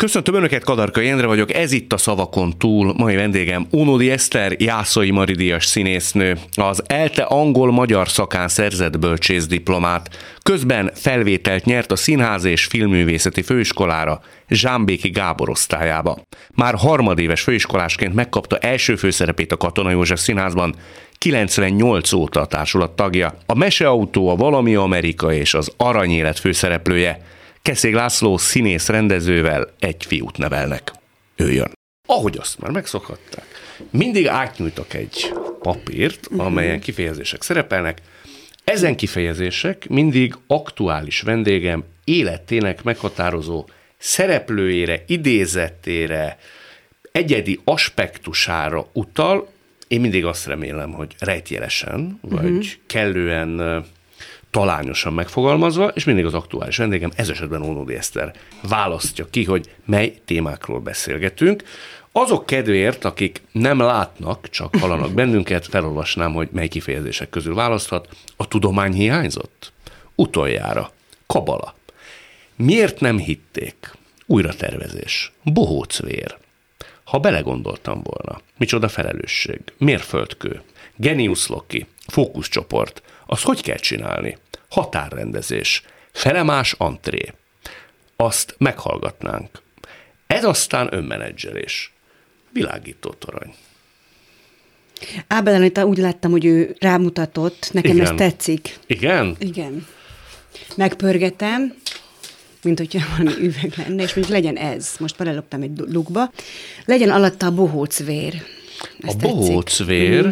Köszöntöm Önöket, Kadarka Jendre vagyok, ez itt a Szavakon túl. Mai vendégem Ónodi Eszter, Jászai Maridias színésznő, az ELTE angol-magyar szakán szerzett bölcsész diplomát. Közben felvételt nyert a Színház és Filmművészeti Főiskolára, Zsámbéki Gábor osztályába. Már harmadéves főiskolásként megkapta első főszerepét a Katona József Színházban, 98 óta a társulat tagja. A Meseautó, a Valami Amerika és az Aranyélet főszereplője. Keszég László színész rendezővel egy fiút nevelnek. Ő jön. Ahogy azt már megszokhatták, mindig átnyújtok egy papírt, amelyen kifejezések szerepelnek. Ezen kifejezések mindig aktuális vendégem életének meghatározó szereplőjére, idézetére, egyedi aspektusára utal. Én mindig azt remélem, hogy rejtjelesen, vagy uh-huh. kellően talányosan megfogalmazva, és mindig az aktuális vendégem, ez esetben Ónodi Eszter választja ki, hogy mely témákról beszélgetünk. Azok kedvéért, akik nem látnak, csak hallanak bennünket, felolvasnám, hogy mely kifejezések közül választhat. A tudomány hiányzott? Utoljára. Kabala. Miért nem hitték? Újratervezés. Bohócvér. Ha belegondoltam volna, micsoda felelősség, mérföldkő, genius loki, fókuszcsoport, az hogy kell csinálni? Határrendezés, felemás antré. Azt meghallgatnánk. Ez aztán önmenedzselés. Világító torony. Ábel Anita úgy láttam, hogy ő rámutatott, nekem Igen. ez tetszik. Igen? Igen. Megpörgetem, mint hogyha valami üveg lenne, és mondjuk legyen ez. Most beleloptam egy lukba. Legyen alatta a bohócvér. Ez a bohócvér, mm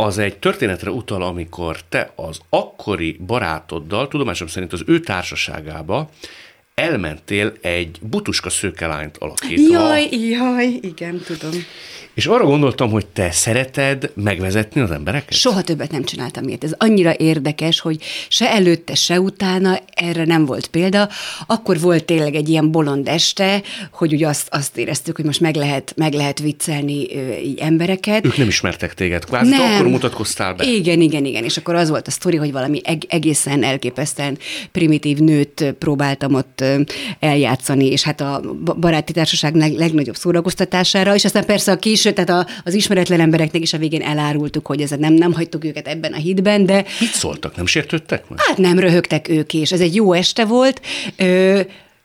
az egy történetre utal, amikor te az akkori barátoddal, tudomásom szerint az ő társaságába elmentél egy butuska szőkelányt alakítva. Jaj, jaj, igen, tudom. És arra gondoltam, hogy te szereted megvezetni az embereket? Soha többet nem csináltam ilyet. Ez annyira érdekes, hogy se előtte, se utána erre nem volt példa. Akkor volt tényleg egy ilyen bolond este, hogy ugye azt, azt éreztük, hogy most meg lehet, meg lehet viccelni így embereket. Ők nem ismertek téged, kvázi nem. akkor mutatkoztál be. Igen, igen, igen. És akkor az volt a sztori, hogy valami eg- egészen elképesztően primitív nőt próbáltam ott eljátszani, és hát a baráti társaság legnagyobb szórakoztatására, és aztán persze a kis sőt, tehát a, az ismeretlen embereknek is a végén elárultuk, hogy ez nem, nem hagytuk őket ebben a hitben, de... Mit szóltak? Nem sértődtek meg? Hát nem röhögtek ők is. Ez egy jó este volt. Ö,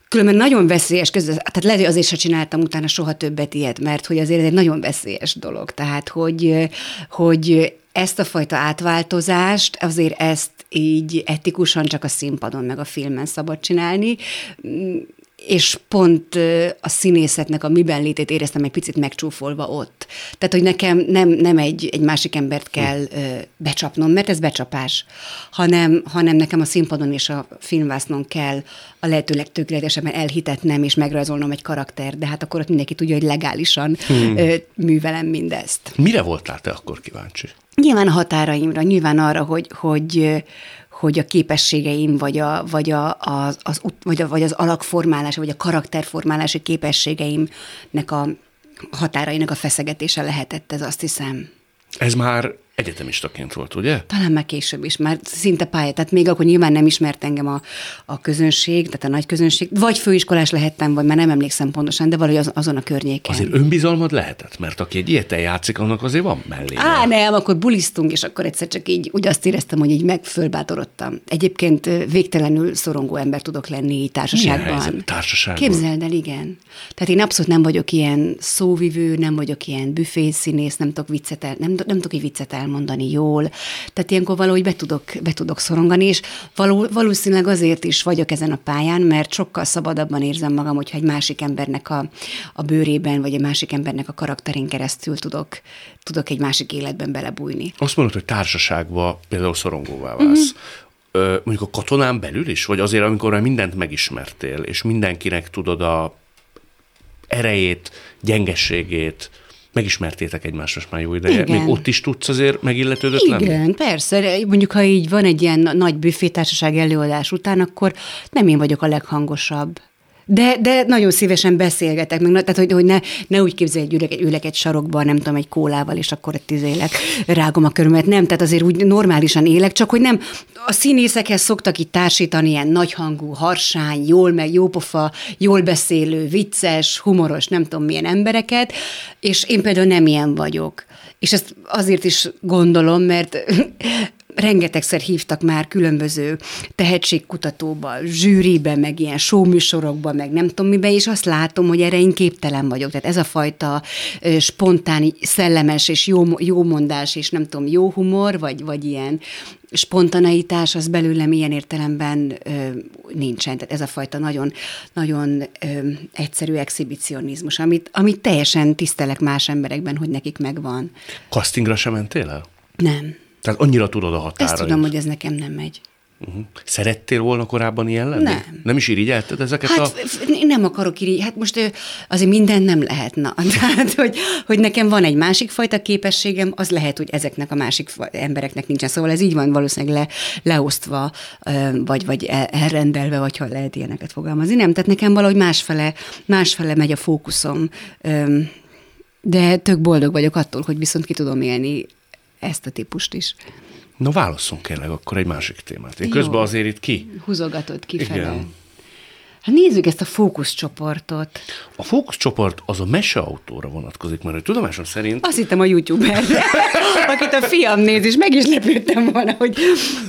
Különben nagyon veszélyes közben, tehát lehet, hogy azért se csináltam utána soha többet ilyet, mert hogy azért ez egy nagyon veszélyes dolog. Tehát, hogy, hogy ezt a fajta átváltozást, azért ezt így etikusan csak a színpadon meg a filmen szabad csinálni és pont a színészetnek a miben létét éreztem egy picit megcsúfolva ott. Tehát, hogy nekem nem, nem egy, egy másik embert kell becsapnom, mert ez becsapás, hanem, hanem nekem a színpadon és a filmvásznon kell a lehető legtökéletesebben elhitetnem és megrajzolnom egy karakter, de hát akkor ott mindenki tudja, hogy legálisan hmm. művelem mindezt. Mire voltál te akkor kíváncsi? Nyilván a határaimra, nyilván arra, hogy, hogy, hogy a képességeim, vagy, a, vagy, a, az, az, vagy, a, vagy az alakformálása, vagy a karakterformálási képességeimnek a határainak a feszegetése lehetett ez, azt hiszem. Ez már Egyetemistaként volt, ugye? Talán már később is, már szinte pálya. Tehát még akkor nyilván nem ismert engem a, a közönség, tehát a nagy közönség. Vagy főiskolás lehettem, vagy már nem emlékszem pontosan, de valahogy az, azon a környéken. Azért önbizalmad lehetett, mert aki egy ilyet játszik, annak azért van mellé. Á, nem, akkor bulisztunk, és akkor egyszer csak így úgy azt éreztem, hogy így megfölbátorodtam. Egyébként végtelenül szorongó ember tudok lenni így társaságban. társaságban? Képzeld el, igen. Tehát én abszolút nem vagyok ilyen szóvivő, nem vagyok ilyen büfészínész, nem tudok viccet el, nem, nem tudok egy viccet el elmondani jól. Tehát ilyenkor valahogy be tudok, be tudok szorongani, és való, valószínűleg azért is vagyok ezen a pályán, mert sokkal szabadabban érzem magam, hogyha egy másik embernek a, a bőrében, vagy egy másik embernek a karakterén keresztül tudok, tudok egy másik életben belebújni. Azt mondod, hogy társaságba például szorongóvá válsz. Mm-hmm. mondjuk a katonán belül is, vagy azért, amikor mindent megismertél, és mindenkinek tudod a erejét, gyengességét, megismertétek egymást most már jó ideje. Igen. Még ott is tudsz azért megilletődött Igen, lenni? Igen, persze. Mondjuk, ha így van egy ilyen nagy büfétársaság előadás után, akkor nem én vagyok a leghangosabb De, de nagyon szívesen beszélgetek, meg, tehát hogy, hogy ne, ne úgy képzelj, hogy ülök, ülök egy sarokban, nem tudom, egy kólával, és akkor egy tizélek, rágom a körömet. Nem, tehát azért úgy normálisan élek, csak hogy nem, a színészekhez szoktak itt társítani ilyen nagyhangú, harsány, jól meg jópofa, jól beszélő, vicces, humoros, nem tudom milyen embereket, és én például nem ilyen vagyok. És ezt azért is gondolom, mert rengetegszer hívtak már különböző tehetségkutatóba, zsűribe, meg ilyen showműsorokba, meg nem tudom mibe, és azt látom, hogy erre én képtelen vagyok. Tehát ez a fajta spontán, szellemes és jó, jó mondás, és nem tudom, jó humor, vagy, vagy ilyen spontaneitás, az belőlem ilyen értelemben ö, nincsen. Tehát ez a fajta nagyon, nagyon ö, egyszerű exhibicionizmus, amit, amit teljesen tisztelek más emberekben, hogy nekik megvan. Castingra sem mentél el? Nem. Tehát annyira tudod a határait. Ezt tudom, hogy ez nekem nem megy. Uh-huh. Szerettél volna korábban ilyen lenni? Nem. Nem is irigyelted ezeket hát, a... nem akarok irigy, hát most azért minden nem lehet. Na. Tehát, hogy, hogy nekem van egy másik fajta képességem, az lehet, hogy ezeknek a másik embereknek nincsen. Szóval ez így van valószínűleg le, leosztva, vagy, vagy elrendelve, vagy ha lehet ilyeneket fogalmazni. Nem, tehát nekem valahogy másfele, másfele megy a fókuszom. De tök boldog vagyok attól, hogy viszont ki tudom élni ezt a típust is. Na válaszol kérlek akkor egy másik témát. Én Jó. közben azért itt ki. Húzogatod kifele. Igen. Hát nézzük ezt a fókuszcsoportot. A fókuszcsoport az a meseautóra vonatkozik, mert hogy tudomásom szerint... Azt hittem a youtuberre, akit a fiam néz, és meg is lepődtem volna, hogy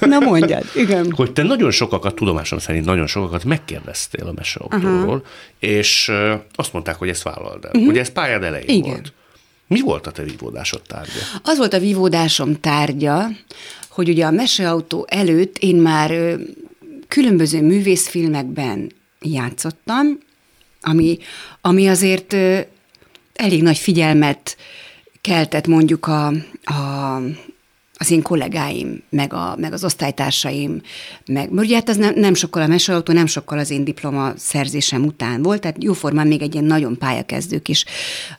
na mondjad, igen. Hogy te nagyon sokakat, tudomásom szerint nagyon sokakat megkérdeztél a meseautóról, Aha. és azt mondták, hogy ezt vállald el. Uh-huh. Ugye ez pályád elején igen. volt. Mi volt a te vívódásod tárgya? Az volt a vívódásom tárgya, hogy ugye a meseautó előtt én már különböző művészfilmekben játszottam, ami, ami azért elég nagy figyelmet keltett mondjuk a, a az én kollégáim, meg, a, meg az osztálytársaim, meg, mert ugye hát ez nem, nem sokkal a meseautó, nem sokkal az én diploma szerzésem után volt, tehát jóformán még egy ilyen nagyon pályakezdő kis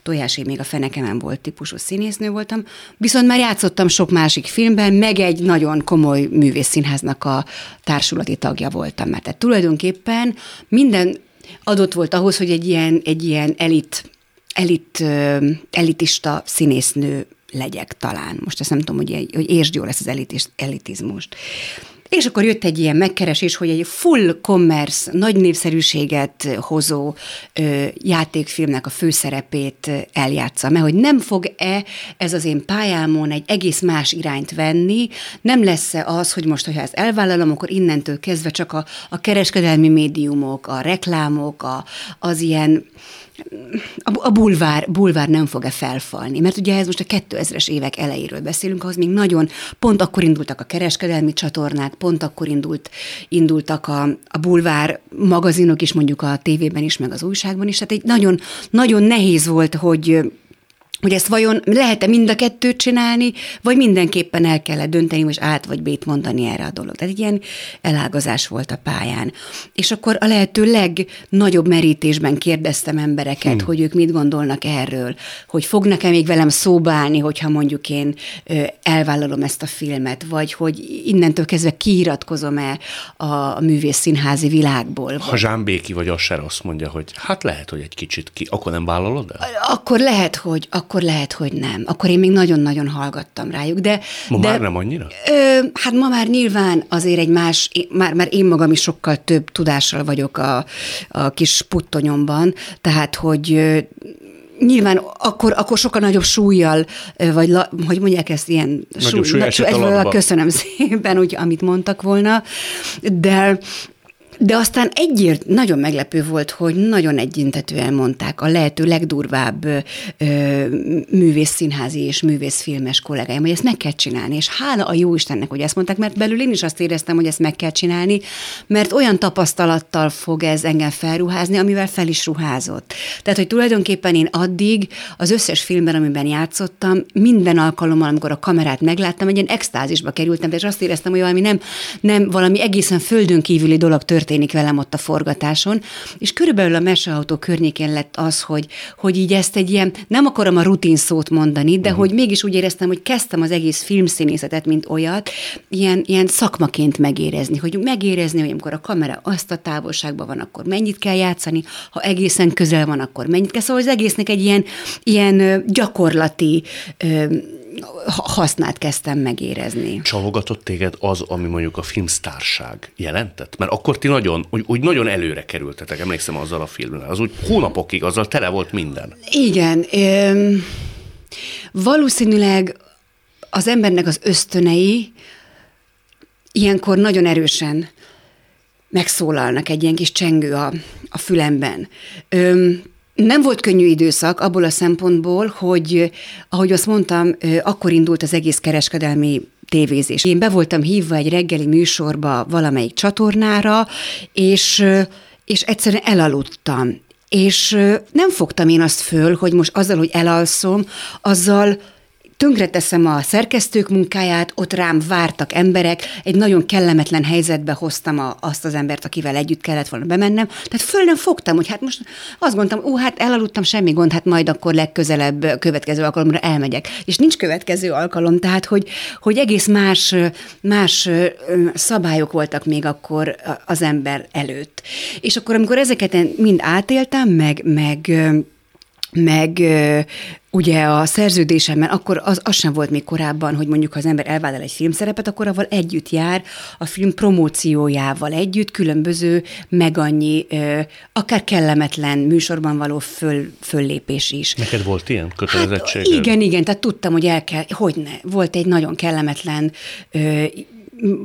tojásé még a fenekemen volt típusú színésznő voltam, viszont már játszottam sok másik filmben, meg egy nagyon komoly művészszínháznak a társulati tagja voltam, mert tehát tulajdonképpen minden adott volt ahhoz, hogy egy ilyen, egy ilyen elit elit, elitista színésznő legyek talán. Most ezt nem tudom, hogy, hogy értsd jól ezt az elitis, elitizmust. És akkor jött egy ilyen megkeresés, hogy egy full commerce, nagy népszerűséget hozó ö, játékfilmnek a főszerepét eljátsza, mert hogy nem fog-e ez az én pályámon egy egész más irányt venni, nem lesz-e az, hogy most, hogyha ezt elvállalom, akkor innentől kezdve csak a, a kereskedelmi médiumok, a reklámok, a, az ilyen a, bulvár, bulvár nem fog-e felfalni? Mert ugye ez most a 2000-es évek elejéről beszélünk, ahhoz még nagyon, pont akkor indultak a kereskedelmi csatornák, pont akkor indult, indultak a, a bulvár magazinok is, mondjuk a tévében is, meg az újságban is. Tehát egy nagyon, nagyon nehéz volt, hogy hogy ezt vajon lehet-e mind a kettőt csinálni, vagy mindenképpen el kellett dönteni, most át vagy bét mondani erre a dolog. Tehát egy ilyen elágazás volt a pályán. És akkor a lehető legnagyobb merítésben kérdeztem embereket, hmm. hogy ők mit gondolnak erről, hogy fognak-e még velem szóba állni, hogyha mondjuk én elvállalom ezt a filmet, vagy hogy innentől kezdve kiiratkozom-e a művész színházi világból. Ha Zsámbéki vagy Asser azt mondja, hogy hát lehet, hogy egy kicsit ki, akkor nem vállalod el? Akkor lehet, hogy akkor lehet, hogy nem. Akkor én még nagyon-nagyon hallgattam rájuk. De, ma de, már nem annyira? Ö, hát ma már nyilván azért egy más, már, már én magam is sokkal több tudással vagyok a, a kis puttonyomban, tehát hogy nyilván akkor, akkor sokkal nagyobb súlyjal, vagy la, hogy mondják ezt ilyen nagyobb súly, súly na, Köszönöm szépen, úgy, amit mondtak volna, de de aztán egyért nagyon meglepő volt, hogy nagyon egyintetően mondták a lehető legdurvább ö, művészszínházi és művészfilmes kollégáim, hogy ezt meg kell csinálni, és hála a jó Istennek, hogy ezt mondták, mert belül én is azt éreztem, hogy ezt meg kell csinálni, mert olyan tapasztalattal fog ez engem felruházni, amivel fel is ruházott. Tehát, hogy tulajdonképpen én addig az összes filmben, amiben játszottam, minden alkalommal, amikor a kamerát megláttam, egy ilyen extázisba kerültem, és azt éreztem, hogy valami nem, nem valami egészen földön kívüli dolog történt, történik velem ott a forgatáson, és körülbelül a meseautó környékén lett az, hogy, hogy így ezt egy ilyen, nem akarom a rutin szót mondani, de uh-huh. hogy mégis úgy éreztem, hogy kezdtem az egész filmszínészetet, mint olyat, ilyen, ilyen szakmaként megérezni, hogy megérezni, hogy amikor a kamera azt a távolságban van, akkor mennyit kell játszani, ha egészen közel van, akkor mennyit kell. Szóval az egésznek egy ilyen, ilyen gyakorlati hasznát kezdtem megérezni. Csalogatott téged az, ami mondjuk a filmsztárság jelentett? Mert akkor ti nagyon, úgy, úgy nagyon előre kerültetek, emlékszem azzal a filmmel. Az úgy hónapokig, azzal tele volt minden. Igen. Ö, valószínűleg az embernek az ösztönei ilyenkor nagyon erősen megszólalnak egy ilyen kis csengő a, a fülemben. Ö, nem volt könnyű időszak abból a szempontból, hogy, ahogy azt mondtam, akkor indult az egész kereskedelmi tévézés. Én be voltam hívva egy reggeli műsorba valamelyik csatornára, és, és egyszerűen elaludtam. És nem fogtam én azt föl, hogy most azzal, hogy elalszom, azzal tönkreteszem a szerkesztők munkáját, ott rám vártak emberek, egy nagyon kellemetlen helyzetbe hoztam a, azt az embert, akivel együtt kellett volna bemennem. Tehát föl nem fogtam, hogy hát most azt gondoltam, ó, hát elaludtam, semmi gond, hát majd akkor legközelebb következő alkalomra elmegyek. És nincs következő alkalom, tehát hogy, hogy egész más, más szabályok voltak még akkor az ember előtt. És akkor, amikor ezeket mind átéltem, meg, meg meg ugye a szerződésemben, akkor az, az sem volt még korábban, hogy mondjuk ha az ember elvállal egy filmszerepet, akkor avval együtt jár a film promóciójával együtt, különböző meg annyi, akár kellemetlen műsorban való föl, föllépés is. Neked volt ilyen kötelezettség? Hát, igen, igen, tehát tudtam, hogy el kell, hogy ne, volt egy nagyon kellemetlen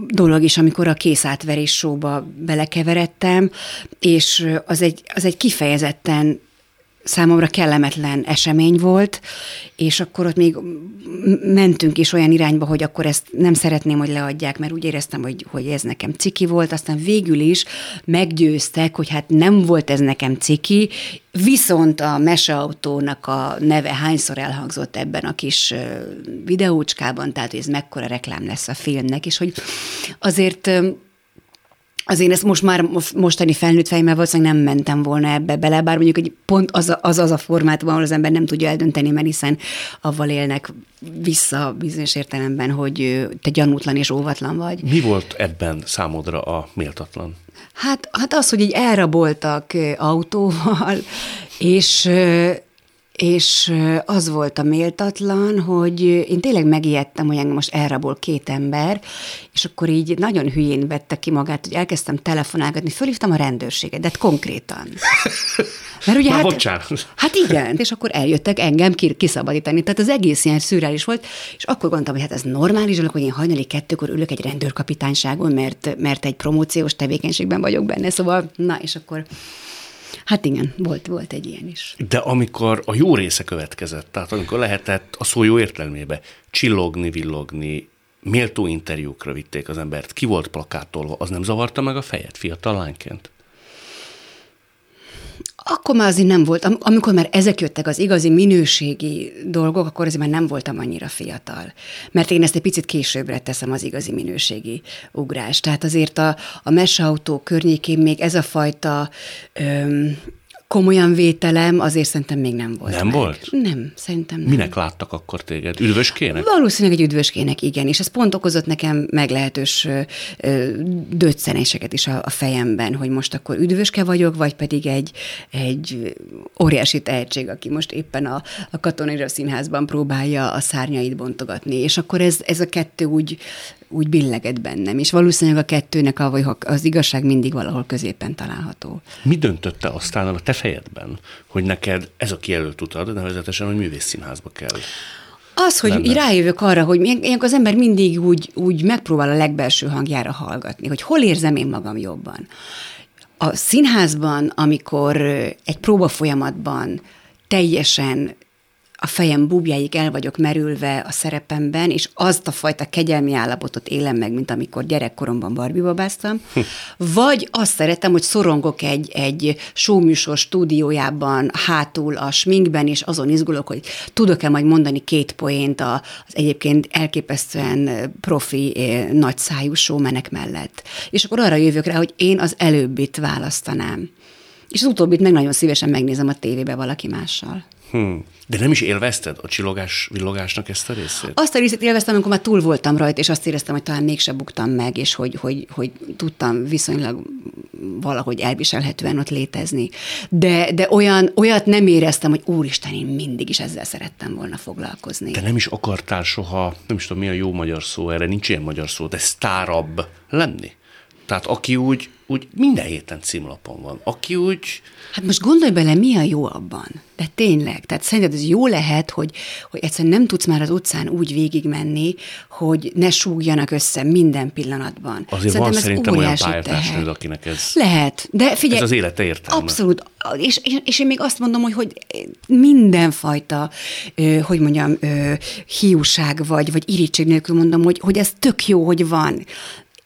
dolog is, amikor a készátverés showba belekeveredtem, és az egy, az egy kifejezetten számomra kellemetlen esemény volt, és akkor ott még mentünk is olyan irányba, hogy akkor ezt nem szeretném, hogy leadják, mert úgy éreztem, hogy, hogy ez nekem ciki volt, aztán végül is meggyőztek, hogy hát nem volt ez nekem ciki, viszont a meseautónak a neve hányszor elhangzott ebben a kis videócskában, tehát hogy ez mekkora reklám lesz a filmnek, és hogy azért Azért ezt most már mostani felnőtt fejemmel valószínűleg nem mentem volna ebbe bele, bár mondjuk hogy pont az a, az, az a formátum, ahol az ember nem tudja eldönteni, mert hiszen avval élnek vissza bizonyos értelemben, hogy te gyanútlan és óvatlan vagy. Mi volt ebben számodra a méltatlan? Hát, hát az, hogy így elraboltak autóval, és és az volt a méltatlan, hogy én tényleg megijedtem, hogy engem most elrabol két ember, és akkor így nagyon hülyén vette ki magát, hogy elkezdtem telefonálgatni, fölhívtam a rendőrséget, de hát konkrétan. Mert ugye Már hát, bocsánat. hát igen, és akkor eljöttek engem kiszabadítani. Tehát az egész ilyen szürreális volt, és akkor gondoltam, hogy hát ez normális dolog, hogy én hajnali kettőkor ülök egy rendőrkapitányságon, mert, mert egy promóciós tevékenységben vagyok benne. Szóval, na, és akkor Hát igen, volt, volt egy ilyen is. De amikor a jó része következett, tehát amikor lehetett a szó jó értelmébe csillogni, villogni, méltó interjúkra vitték az embert, ki volt plakátolva, az nem zavarta meg a fejed fiatal lányként? Akkor már azért nem volt, amikor már ezek jöttek az igazi minőségi dolgok, akkor azért már nem voltam annyira fiatal. Mert én ezt egy picit későbbre teszem az igazi minőségi ugrás. Tehát azért a, a mesautó környékén még ez a fajta öm, komolyan vételem azért szerintem még nem volt. Nem meg. volt? Nem, szerintem nem. Minek láttak akkor téged? Üdvöskének? Valószínűleg egy üdvöskének, igen, és ez pont okozott nekem meglehetős döccenéseket is a, a fejemben, hogy most akkor üdvöske vagyok, vagy pedig egy, egy óriási tehetség, aki most éppen a, a Katonai Színházban próbálja a szárnyait bontogatni, és akkor ez, ez a kettő úgy úgy billegett bennem, és valószínűleg a kettőnek a, az igazság mindig valahol középen található. Mi döntötte aztán a te fejedben, hogy neked ez a kijelölt utad, nevezetesen, hogy művészszínházba kell? Az, hogy lenne. rájövök arra, hogy ilyenkor az ember mindig úgy, úgy megpróbál a legbelső hangjára hallgatni, hogy hol érzem én magam jobban. A színházban, amikor egy próba folyamatban teljesen a fejem búbjáig el vagyok merülve a szerepemben, és azt a fajta kegyelmi állapotot élem meg, mint amikor gyerekkoromban barbibabáztam, hm. vagy azt szeretem, hogy szorongok egy, egy showműsor stúdiójában, hátul a sminkben, és azon izgulok, hogy tudok-e majd mondani két poént az egyébként elképesztően profi, nagyszájú showmenek mellett. És akkor arra jövök rá, hogy én az előbbit választanám. És az utóbbit meg nagyon szívesen megnézem a tévébe valaki mással. Hmm. De nem is élvezted a csillogás, villogásnak ezt a részét? Azt a részét élveztem, amikor már túl voltam rajta, és azt éreztem, hogy talán mégse buktam meg, és hogy, hogy, hogy tudtam viszonylag valahogy elviselhetően ott létezni. De, de olyan, olyat nem éreztem, hogy úristen, én mindig is ezzel szerettem volna foglalkozni. De nem is akartál soha, nem is tudom, mi a jó magyar szó erre, nincs ilyen magyar szó, de sztárabb lenni? Tehát aki úgy, úgy minden héten címlapon van, aki úgy... Hát most gondolj bele, mi a jó abban? De tényleg, tehát szerinted ez jó lehet, hogy, hogy egyszerűen nem tudsz már az utcán úgy végigmenni, hogy ne súgjanak össze minden pillanatban. Azért szerintem van szerintem olyan pályatársnőd, akinek ez... Lehet, de figyelj... Ez az élete értelme. Abszolút. És, és, és én még azt mondom, hogy, hogy mindenfajta, hogy mondjam, hiúság vagy, vagy irítség nélkül mondom, hogy, hogy ez tök jó, hogy van.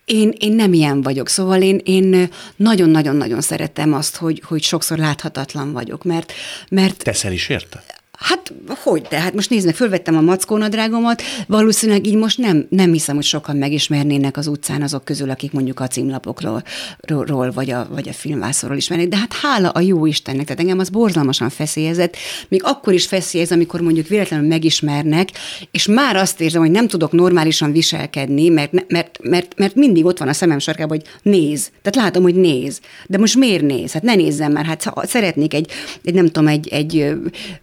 Én, én nem ilyen vagyok, szóval én, én nagyon-nagyon-nagyon szeretem azt, hogy, hogy sokszor láthatatlan vagyok, mert... mert Teszel is érte? Hát hogy, de hát most nézd meg, fölvettem a mackónadrágomat, valószínűleg így most nem, nem hiszem, hogy sokan megismernének az utcán azok közül, akik mondjuk a címlapokról ról, vagy, a, vagy a filmvászorról ismernek, de hát hála a jó Istennek, tehát engem az borzalmasan feszélyezett, még akkor is feszélyez, amikor mondjuk véletlenül megismernek, és már azt érzem, hogy nem tudok normálisan viselkedni, mert, mert, mert, mert mindig ott van a szemem sarkában, hogy néz. Tehát látom, hogy néz. De most miért néz? Hát ne nézzem már, hát szeretnék egy, egy nem tudom, egy, egy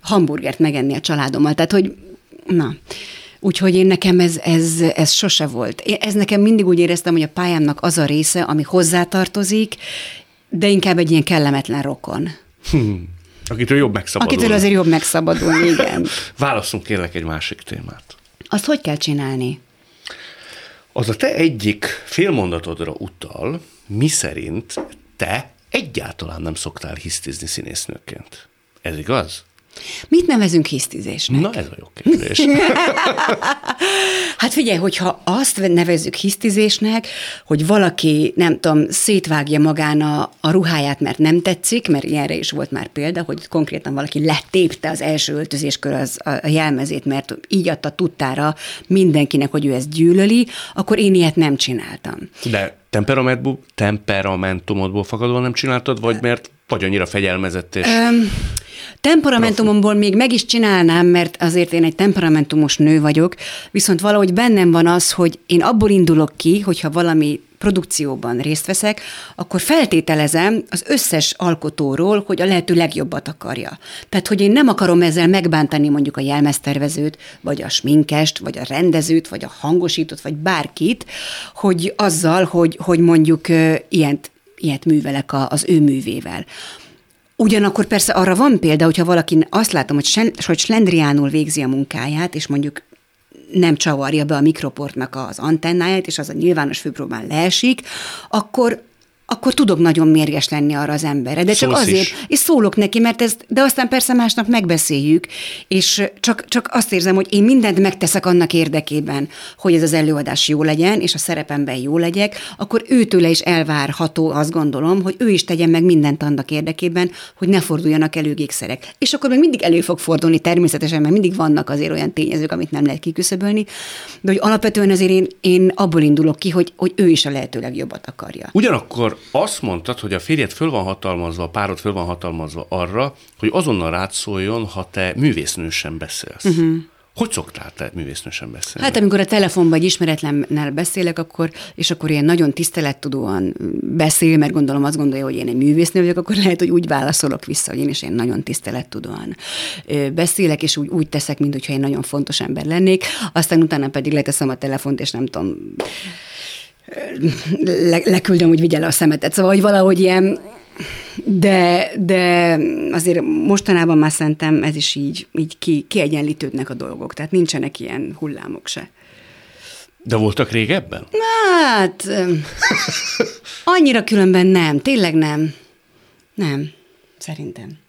hamburger hamburgert megenni a családommal. Tehát, hogy na, Úgyhogy én nekem ez, ez, ez sose volt. Én ez nekem mindig úgy éreztem, hogy a pályámnak az a része, ami hozzátartozik, de inkább egy ilyen kellemetlen rokon. Hmm. Akitől jobb megszabadulni. Akitől azért jobb megszabadulni, igen. Válaszunk kérlek egy másik témát. Azt hogy kell csinálni? Az a te egyik félmondatodra utal, mi szerint te egyáltalán nem szoktál hisztizni színésznőként. Ez igaz? Mit nevezünk hisztizésnek? Na ez a jó kérdés. hát figyelj, hogyha azt nevezzük hisztizésnek, hogy valaki, nem tudom, szétvágja magán a, a ruháját, mert nem tetszik, mert ilyenre is volt már példa, hogy konkrétan valaki letépte az első öltözéskör az a jelmezét, mert így adta tudtára mindenkinek, hogy ő ezt gyűlöli, akkor én ilyet nem csináltam. De temperamentumodból fakadóan nem csináltad, vagy mert vagy annyira fegyelmezett és... Um, Temperamentumomból még meg is csinálnám, mert azért én egy temperamentumos nő vagyok, viszont valahogy bennem van az, hogy én abból indulok ki, hogyha valami produkcióban részt veszek, akkor feltételezem az összes alkotóról, hogy a lehető legjobbat akarja. Tehát, hogy én nem akarom ezzel megbántani mondjuk a jelmeztervezőt, vagy a sminkest, vagy a rendezőt, vagy a hangosítót, vagy bárkit, hogy azzal, hogy, hogy mondjuk ilyet, ilyet művelek az ő művével. Ugyanakkor persze arra van példa, hogyha valaki azt látom, hogy, sen, hogy slendriánul végzi a munkáját, és mondjuk nem csavarja be a mikroportnak az antennáját, és az a nyilvános főpróbán leesik, akkor akkor tudok nagyon mérges lenni arra az emberre. De csak Szólsz azért, is. és szólok neki, mert ezt, de aztán persze másnap megbeszéljük, és csak, csak azt érzem, hogy én mindent megteszek annak érdekében, hogy ez az előadás jó legyen, és a szerepemben jó legyek, akkor őtőle is elvárható, azt gondolom, hogy ő is tegyen meg mindent annak érdekében, hogy ne forduljanak elő gékszerek. És akkor még mindig elő fog fordulni természetesen, mert mindig vannak azért olyan tényezők, amit nem lehet kiküszöbölni, de hogy alapvetően azért én, én abból indulok ki, hogy, hogy ő is a lehető legjobbat akarja. Ugyanakkor azt mondtad, hogy a férjed föl van hatalmazva, a párod föl van hatalmazva arra, hogy azonnal rád szóljon, ha te művésznősen beszélsz. Uh-huh. Hogy szoktál te művésznősen beszélni? Hát amikor a telefonban egy ismeretlennel beszélek, akkor, és akkor ilyen nagyon tisztelettudóan beszél, mert gondolom azt gondolja, hogy én egy művésznő vagyok, akkor lehet, hogy úgy válaszolok vissza, hogy én is én nagyon tisztelettudóan beszélek, és úgy, úgy teszek, mintha én nagyon fontos ember lennék. Aztán utána pedig leteszem a telefont, és nem tudom, le, leküldöm, hogy vigye le a szemetet. Szóval, hogy valahogy ilyen, de, de azért mostanában már szerintem ez is így, így ki, kiegyenlítődnek a dolgok, tehát nincsenek ilyen hullámok se. De voltak régebben? Hát, annyira különben nem, tényleg nem. Nem, szerintem.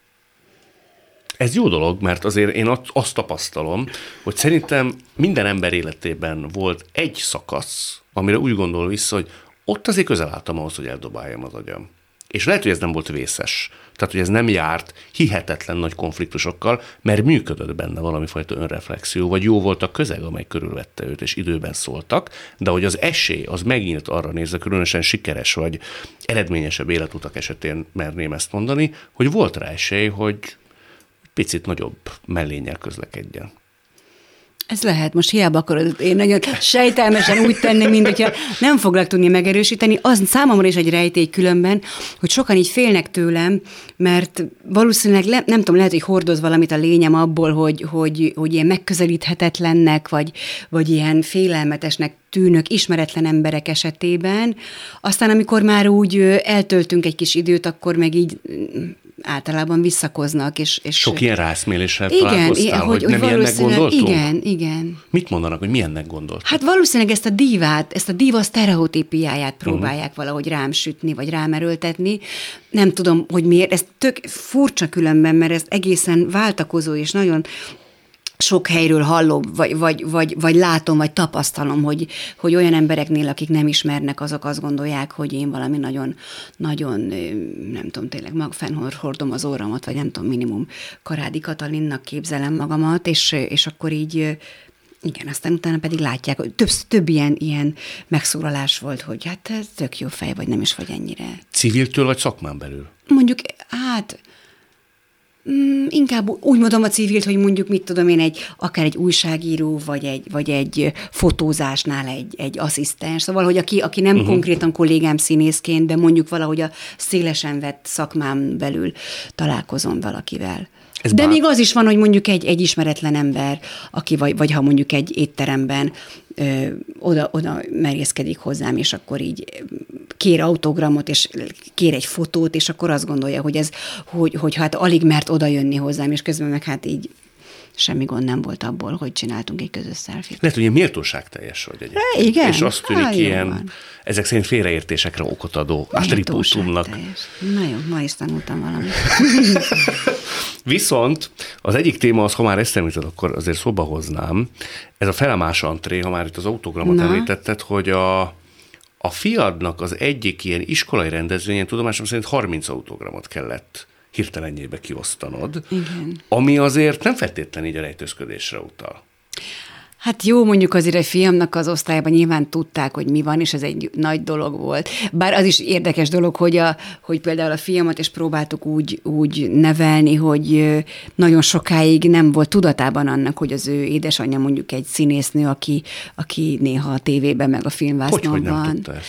Ez jó dolog, mert azért én azt tapasztalom, hogy szerintem minden ember életében volt egy szakasz, amire úgy gondol vissza, hogy ott azért közel álltam ahhoz, hogy eldobáljam az agyam. És lehet, hogy ez nem volt vészes. Tehát, hogy ez nem járt hihetetlen nagy konfliktusokkal, mert működött benne valami fajta önreflexió, vagy jó volt a közeg, amely körülvette őt, és időben szóltak, de hogy az esély az megint arra nézve, különösen sikeres vagy eredményesebb életutak esetén merném ezt mondani, hogy volt rá esély, hogy picit nagyobb mellényel közlekedjen. Ez lehet, most hiába akarod, én nagyon sejtelmesen úgy tenni, mint hogyha nem foglak tudni megerősíteni. Az számomra is egy rejtély különben, hogy sokan így félnek tőlem, mert valószínűleg le, nem tudom, lehet, hogy hordoz valamit a lényem abból, hogy, hogy, hogy ilyen megközelíthetetlennek, vagy, vagy ilyen félelmetesnek tűnök ismeretlen emberek esetében. Aztán, amikor már úgy eltöltünk egy kis időt, akkor meg így általában visszakoznak. És, és Sok ilyen rászméléssel igen, találkoztál, hogy, hogy, nem ilyennek gondoltunk? Igen, igen. Mit mondanak, hogy milyennek gondoltak? Hát valószínűleg ezt a divát, ezt a diva sztereotípiáját próbálják uh-huh. valahogy rám sütni, vagy rám erőltetni. Nem tudom, hogy miért. Ez tök furcsa különben, mert ez egészen váltakozó, és nagyon sok helyről hallom, vagy, vagy, vagy, vagy látom, vagy tapasztalom, hogy, hogy olyan embereknél, akik nem ismernek, azok azt gondolják, hogy én valami nagyon, nagyon nem tudom, tényleg mag hordom az óramat, vagy nem tudom, minimum Karádi Katalinnak képzelem magamat, és, és akkor így igen, aztán utána pedig látják, hogy több, több ilyen, ilyen megszólalás volt, hogy hát ez tök jó fej, vagy nem is vagy ennyire. Civiltől vagy szakmán belül? Mondjuk, hát Mm, inkább úgy mondom a civilt, hogy mondjuk mit tudom én, egy, akár egy újságíró, vagy egy, vagy egy fotózásnál egy, egy asszisztens. Szóval, hogy aki, aki nem uh-huh. konkrétan kollégám színészként, de mondjuk valahogy a szélesen vett szakmám belül találkozom valakivel. Ez De bár... még az is van, hogy mondjuk egy, egy ismeretlen ember, aki vagy, vagy ha mondjuk egy étteremben ö, oda, oda merészkedik hozzám, és akkor így kér autogramot, és kér egy fotót, és akkor azt gondolja, hogy ez, hogy, hogy hát alig mert oda jönni hozzám, és közben meg hát így semmi gond nem volt abból, hogy csináltunk egy közös szelfit. Lehet, hogy méltóság teljes vagy egyébként. E, igen. És azt tűnik Há, ilyen, van. ezek szerint félreértésekre okot adó attribútumnak. Na jó, ma is tanultam valamit. Viszont az egyik téma az, ha már ezt említed, akkor azért szóba hoznám, ez a felemás antré, ha már itt az autogramot Na. említetted, hogy a, a fiadnak az egyik ilyen iskolai rendezvényen tudomásom szerint 30 autogramot kellett hirtelenjébe kiosztanod, Igen. ami azért nem feltétlenül így a rejtőzködésre utal. Hát jó, mondjuk azért egy fiamnak az osztályban nyilván tudták, hogy mi van, és ez egy nagy dolog volt. Bár az is érdekes dolog, hogy, a, hogy például a fiamat is próbáltuk úgy, úgy nevelni, hogy nagyon sokáig nem volt tudatában annak, hogy az ő édesanyja mondjuk egy színésznő, aki, aki néha a tévében meg a filmvásznon hogy, van. Hogy nem tudta ezt?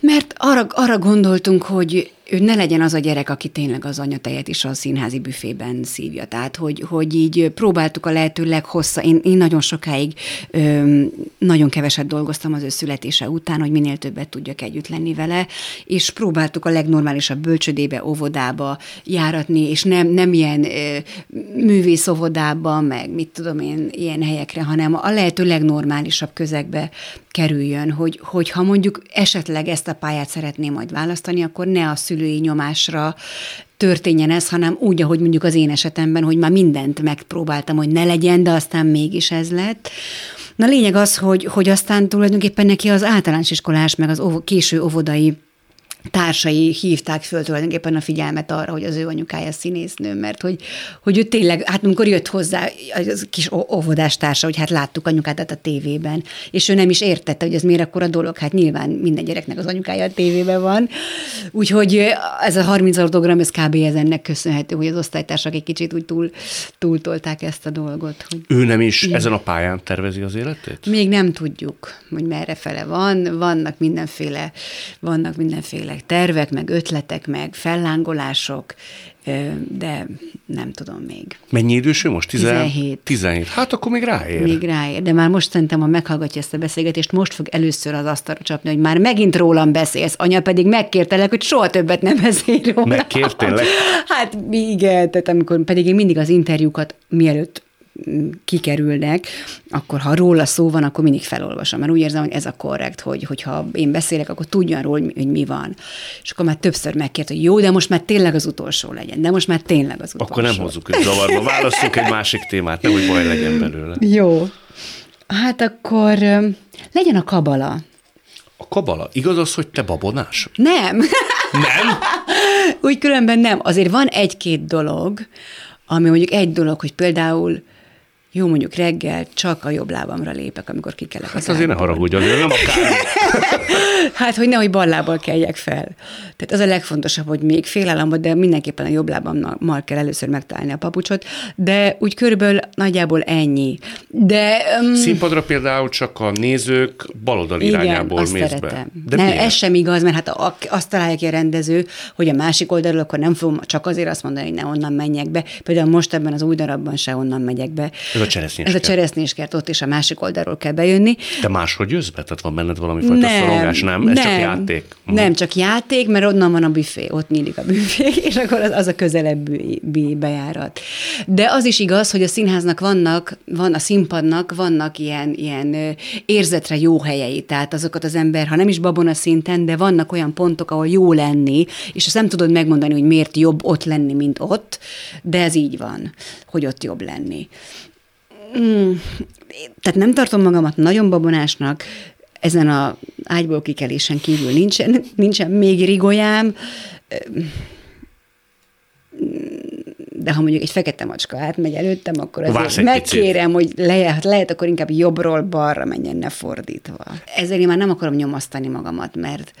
Mert arra, arra gondoltunk, hogy ő ne legyen az a gyerek, aki tényleg az anyatejet is a színházi büfében szívja. Tehát, hogy, hogy így próbáltuk a lehető leghossza. Én, én nagyon sokáig ö, nagyon keveset dolgoztam az ő születése után, hogy minél többet tudjak együtt lenni vele, és próbáltuk a legnormálisabb bölcsödébe, óvodába járatni, és nem, nem ilyen ö, művész óvodába, meg mit tudom én, ilyen helyekre, hanem a lehető legnormálisabb közegbe kerüljön, hogy, hogy ha mondjuk esetleg ezt a pályát szeretné majd választani, akkor ne a szülői nyomásra történjen ez, hanem úgy, ahogy mondjuk az én esetemben, hogy már mindent megpróbáltam, hogy ne legyen, de aztán mégis ez lett. Na lényeg az, hogy, hogy aztán tulajdonképpen neki az általános iskolás, meg az késő óvodai társai hívták föl tulajdonképpen a figyelmet arra, hogy az ő anyukája színésznő, mert hogy, hogy ő tényleg, hát amikor jött hozzá az kis óvodás társa, hogy hát láttuk anyukádat a tévében, és ő nem is értette, hogy ez miért akkor a dolog, hát nyilván minden gyereknek az anyukája a tévében van, úgyhogy ez a 30 autogram, ez kb. ez ennek köszönhető, hogy az osztálytársak egy kicsit úgy túl, túltolták ezt a dolgot. Hogy ő nem is igen. ezen a pályán tervezi az életét? Még nem tudjuk, hogy merre fele van, vannak mindenféle, vannak mindenféle tényleg tervek, meg ötletek, meg fellángolások, de nem tudom még. Mennyi idős ő most? 17. 17. Hát akkor még ráér. Még ráér, de már most szerintem, ha meghallgatja ezt a beszélgetést, most fog először az asztalra csapni, hogy már megint rólam beszélsz, anya pedig megkértelek, hogy soha többet nem beszélj róla. Megkértelek? Hát igen, tehát amikor pedig én mindig az interjúkat, mielőtt kikerülnek, akkor ha róla szó van, akkor mindig felolvasom, mert úgy érzem, hogy ez a korrekt, hogy, hogyha én beszélek, akkor tudjon róla, hogy mi van. És akkor már többször megkért, hogy jó, de most már tényleg az utolsó legyen, de most már tényleg az utolsó. Akkor nem hozzuk őt zavarba, választunk egy másik témát, nehogy baj legyen belőle. Jó. Hát akkor legyen a kabala. A kabala. Igaz az, hogy te babonás? Nem. Nem? Úgy különben nem. Azért van egy-két dolog, ami mondjuk egy dolog, hogy például jó, mondjuk reggel csak a jobb lábamra lépek, amikor kikelek hát az azért ne haragudj, azért nem akár. hát, hogy nehogy bal lábbal keljek fel. Tehát az a legfontosabb, hogy még félelem, de mindenképpen a jobb lábammal kell először megtalálni a papucsot, de úgy körülbelül nagyjából ennyi. De, um, Színpadra például csak a nézők baloldali igen, irányából azt mész szeretem. be. De ne, ez sem igaz, mert hát azt találja ki a rendező, hogy a másik oldalról akkor nem fogom csak azért azt mondani, hogy ne onnan menjek be. Például most ebben az új darabban se onnan megyek be. Ez a cseresznyés Ez a cseresznyéskert, ott is a másik oldalról kell bejönni. De máshogy jössz be? Tehát van benned valami fajta nem, szorongás, nem? Ez nem, csak játék? Nem, csak játék, mert onnan van a büfé, ott nyílik a büfé, és akkor az, az a közelebbi bejárat. De az is igaz, hogy a színháznak vannak, van a színpadnak vannak ilyen, ilyen érzetre jó helyei, tehát azokat az ember, ha nem is babona szinten, de vannak olyan pontok, ahol jó lenni, és azt nem tudod megmondani, hogy miért jobb ott lenni, mint ott, de ez így van, hogy ott jobb lenni. Mm, tehát nem tartom magamat nagyon babonásnak, ezen a ágyból kikelésen kívül nincsen, nincsen még rigolyám, de ha mondjuk egy fekete macska átmegy előttem, akkor azért megkérem, picit. hogy lehet, lehet, akkor inkább jobbról balra menjen, ne fordítva. Ezért én már nem akarom nyomasztani magamat, mert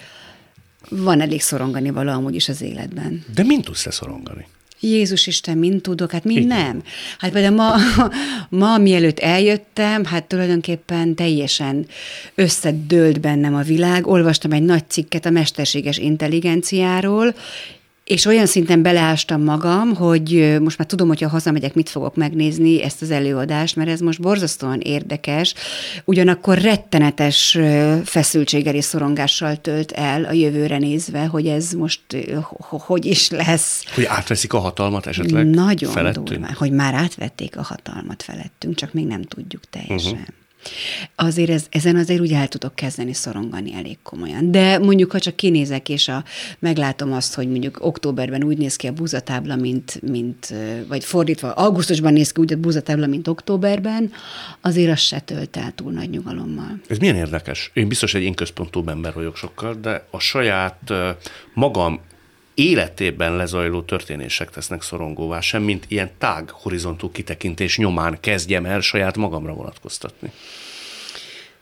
van elég szorongani való amúgy is az életben. De mint tudsz te szorongani? Jézus Isten, mint tudok, hát mind nem. Hát például ma, ma, mielőtt eljöttem, hát tulajdonképpen teljesen összedőlt bennem a világ. Olvastam egy nagy cikket a mesterséges intelligenciáról, és olyan szinten beleástam magam, hogy most már tudom, hogy ha hazamegyek, mit fogok megnézni ezt az előadást, mert ez most borzasztóan érdekes, ugyanakkor rettenetes feszültséggel és szorongással tölt el a jövőre nézve, hogy ez most hogy is lesz. Hogy átveszik a hatalmat esetleg Nagyon felettünk? durván, hogy már átvették a hatalmat felettünk, csak még nem tudjuk teljesen. Uh-huh. Azért ez, ezen azért úgy el tudok kezdeni szorongani elég komolyan. De mondjuk, ha csak kinézek, és a, meglátom azt, hogy mondjuk októberben úgy néz ki a buzatábla, mint, mint vagy fordítva, augusztusban néz ki úgy a buzatábla, mint októberben, azért az se tölt el túl nagy nyugalommal. Ez milyen érdekes. Én biztos egy én központú ember vagyok sokkal, de a saját magam életében lezajló történések tesznek szorongóvá, sem mint ilyen tág horizontú kitekintés nyomán kezdjem el saját magamra vonatkoztatni.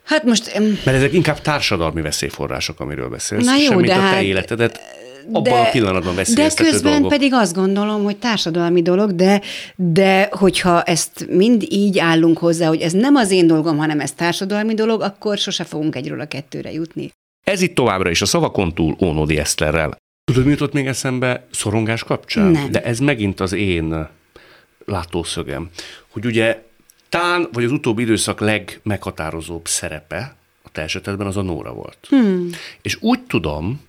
Hát most... Mert ezek inkább társadalmi veszélyforrások, amiről beszélsz, Na jó, sem mint a te hát, életedet abban de, a pillanatban De közben dolgok. pedig azt gondolom, hogy társadalmi dolog, de, de hogyha ezt mind így állunk hozzá, hogy ez nem az én dolgom, hanem ez társadalmi dolog, akkor sose fogunk egyről a kettőre jutni. Ez itt továbbra is a szavakon túl Ónodi Eszterrel. Tudod, mi jutott még eszembe szorongás kapcsán? Nem. De ez megint az én látószögem, hogy ugye tán, vagy az utóbbi időszak legmeghatározóbb szerepe a te esetedben az a Nóra volt. Hmm. És úgy tudom,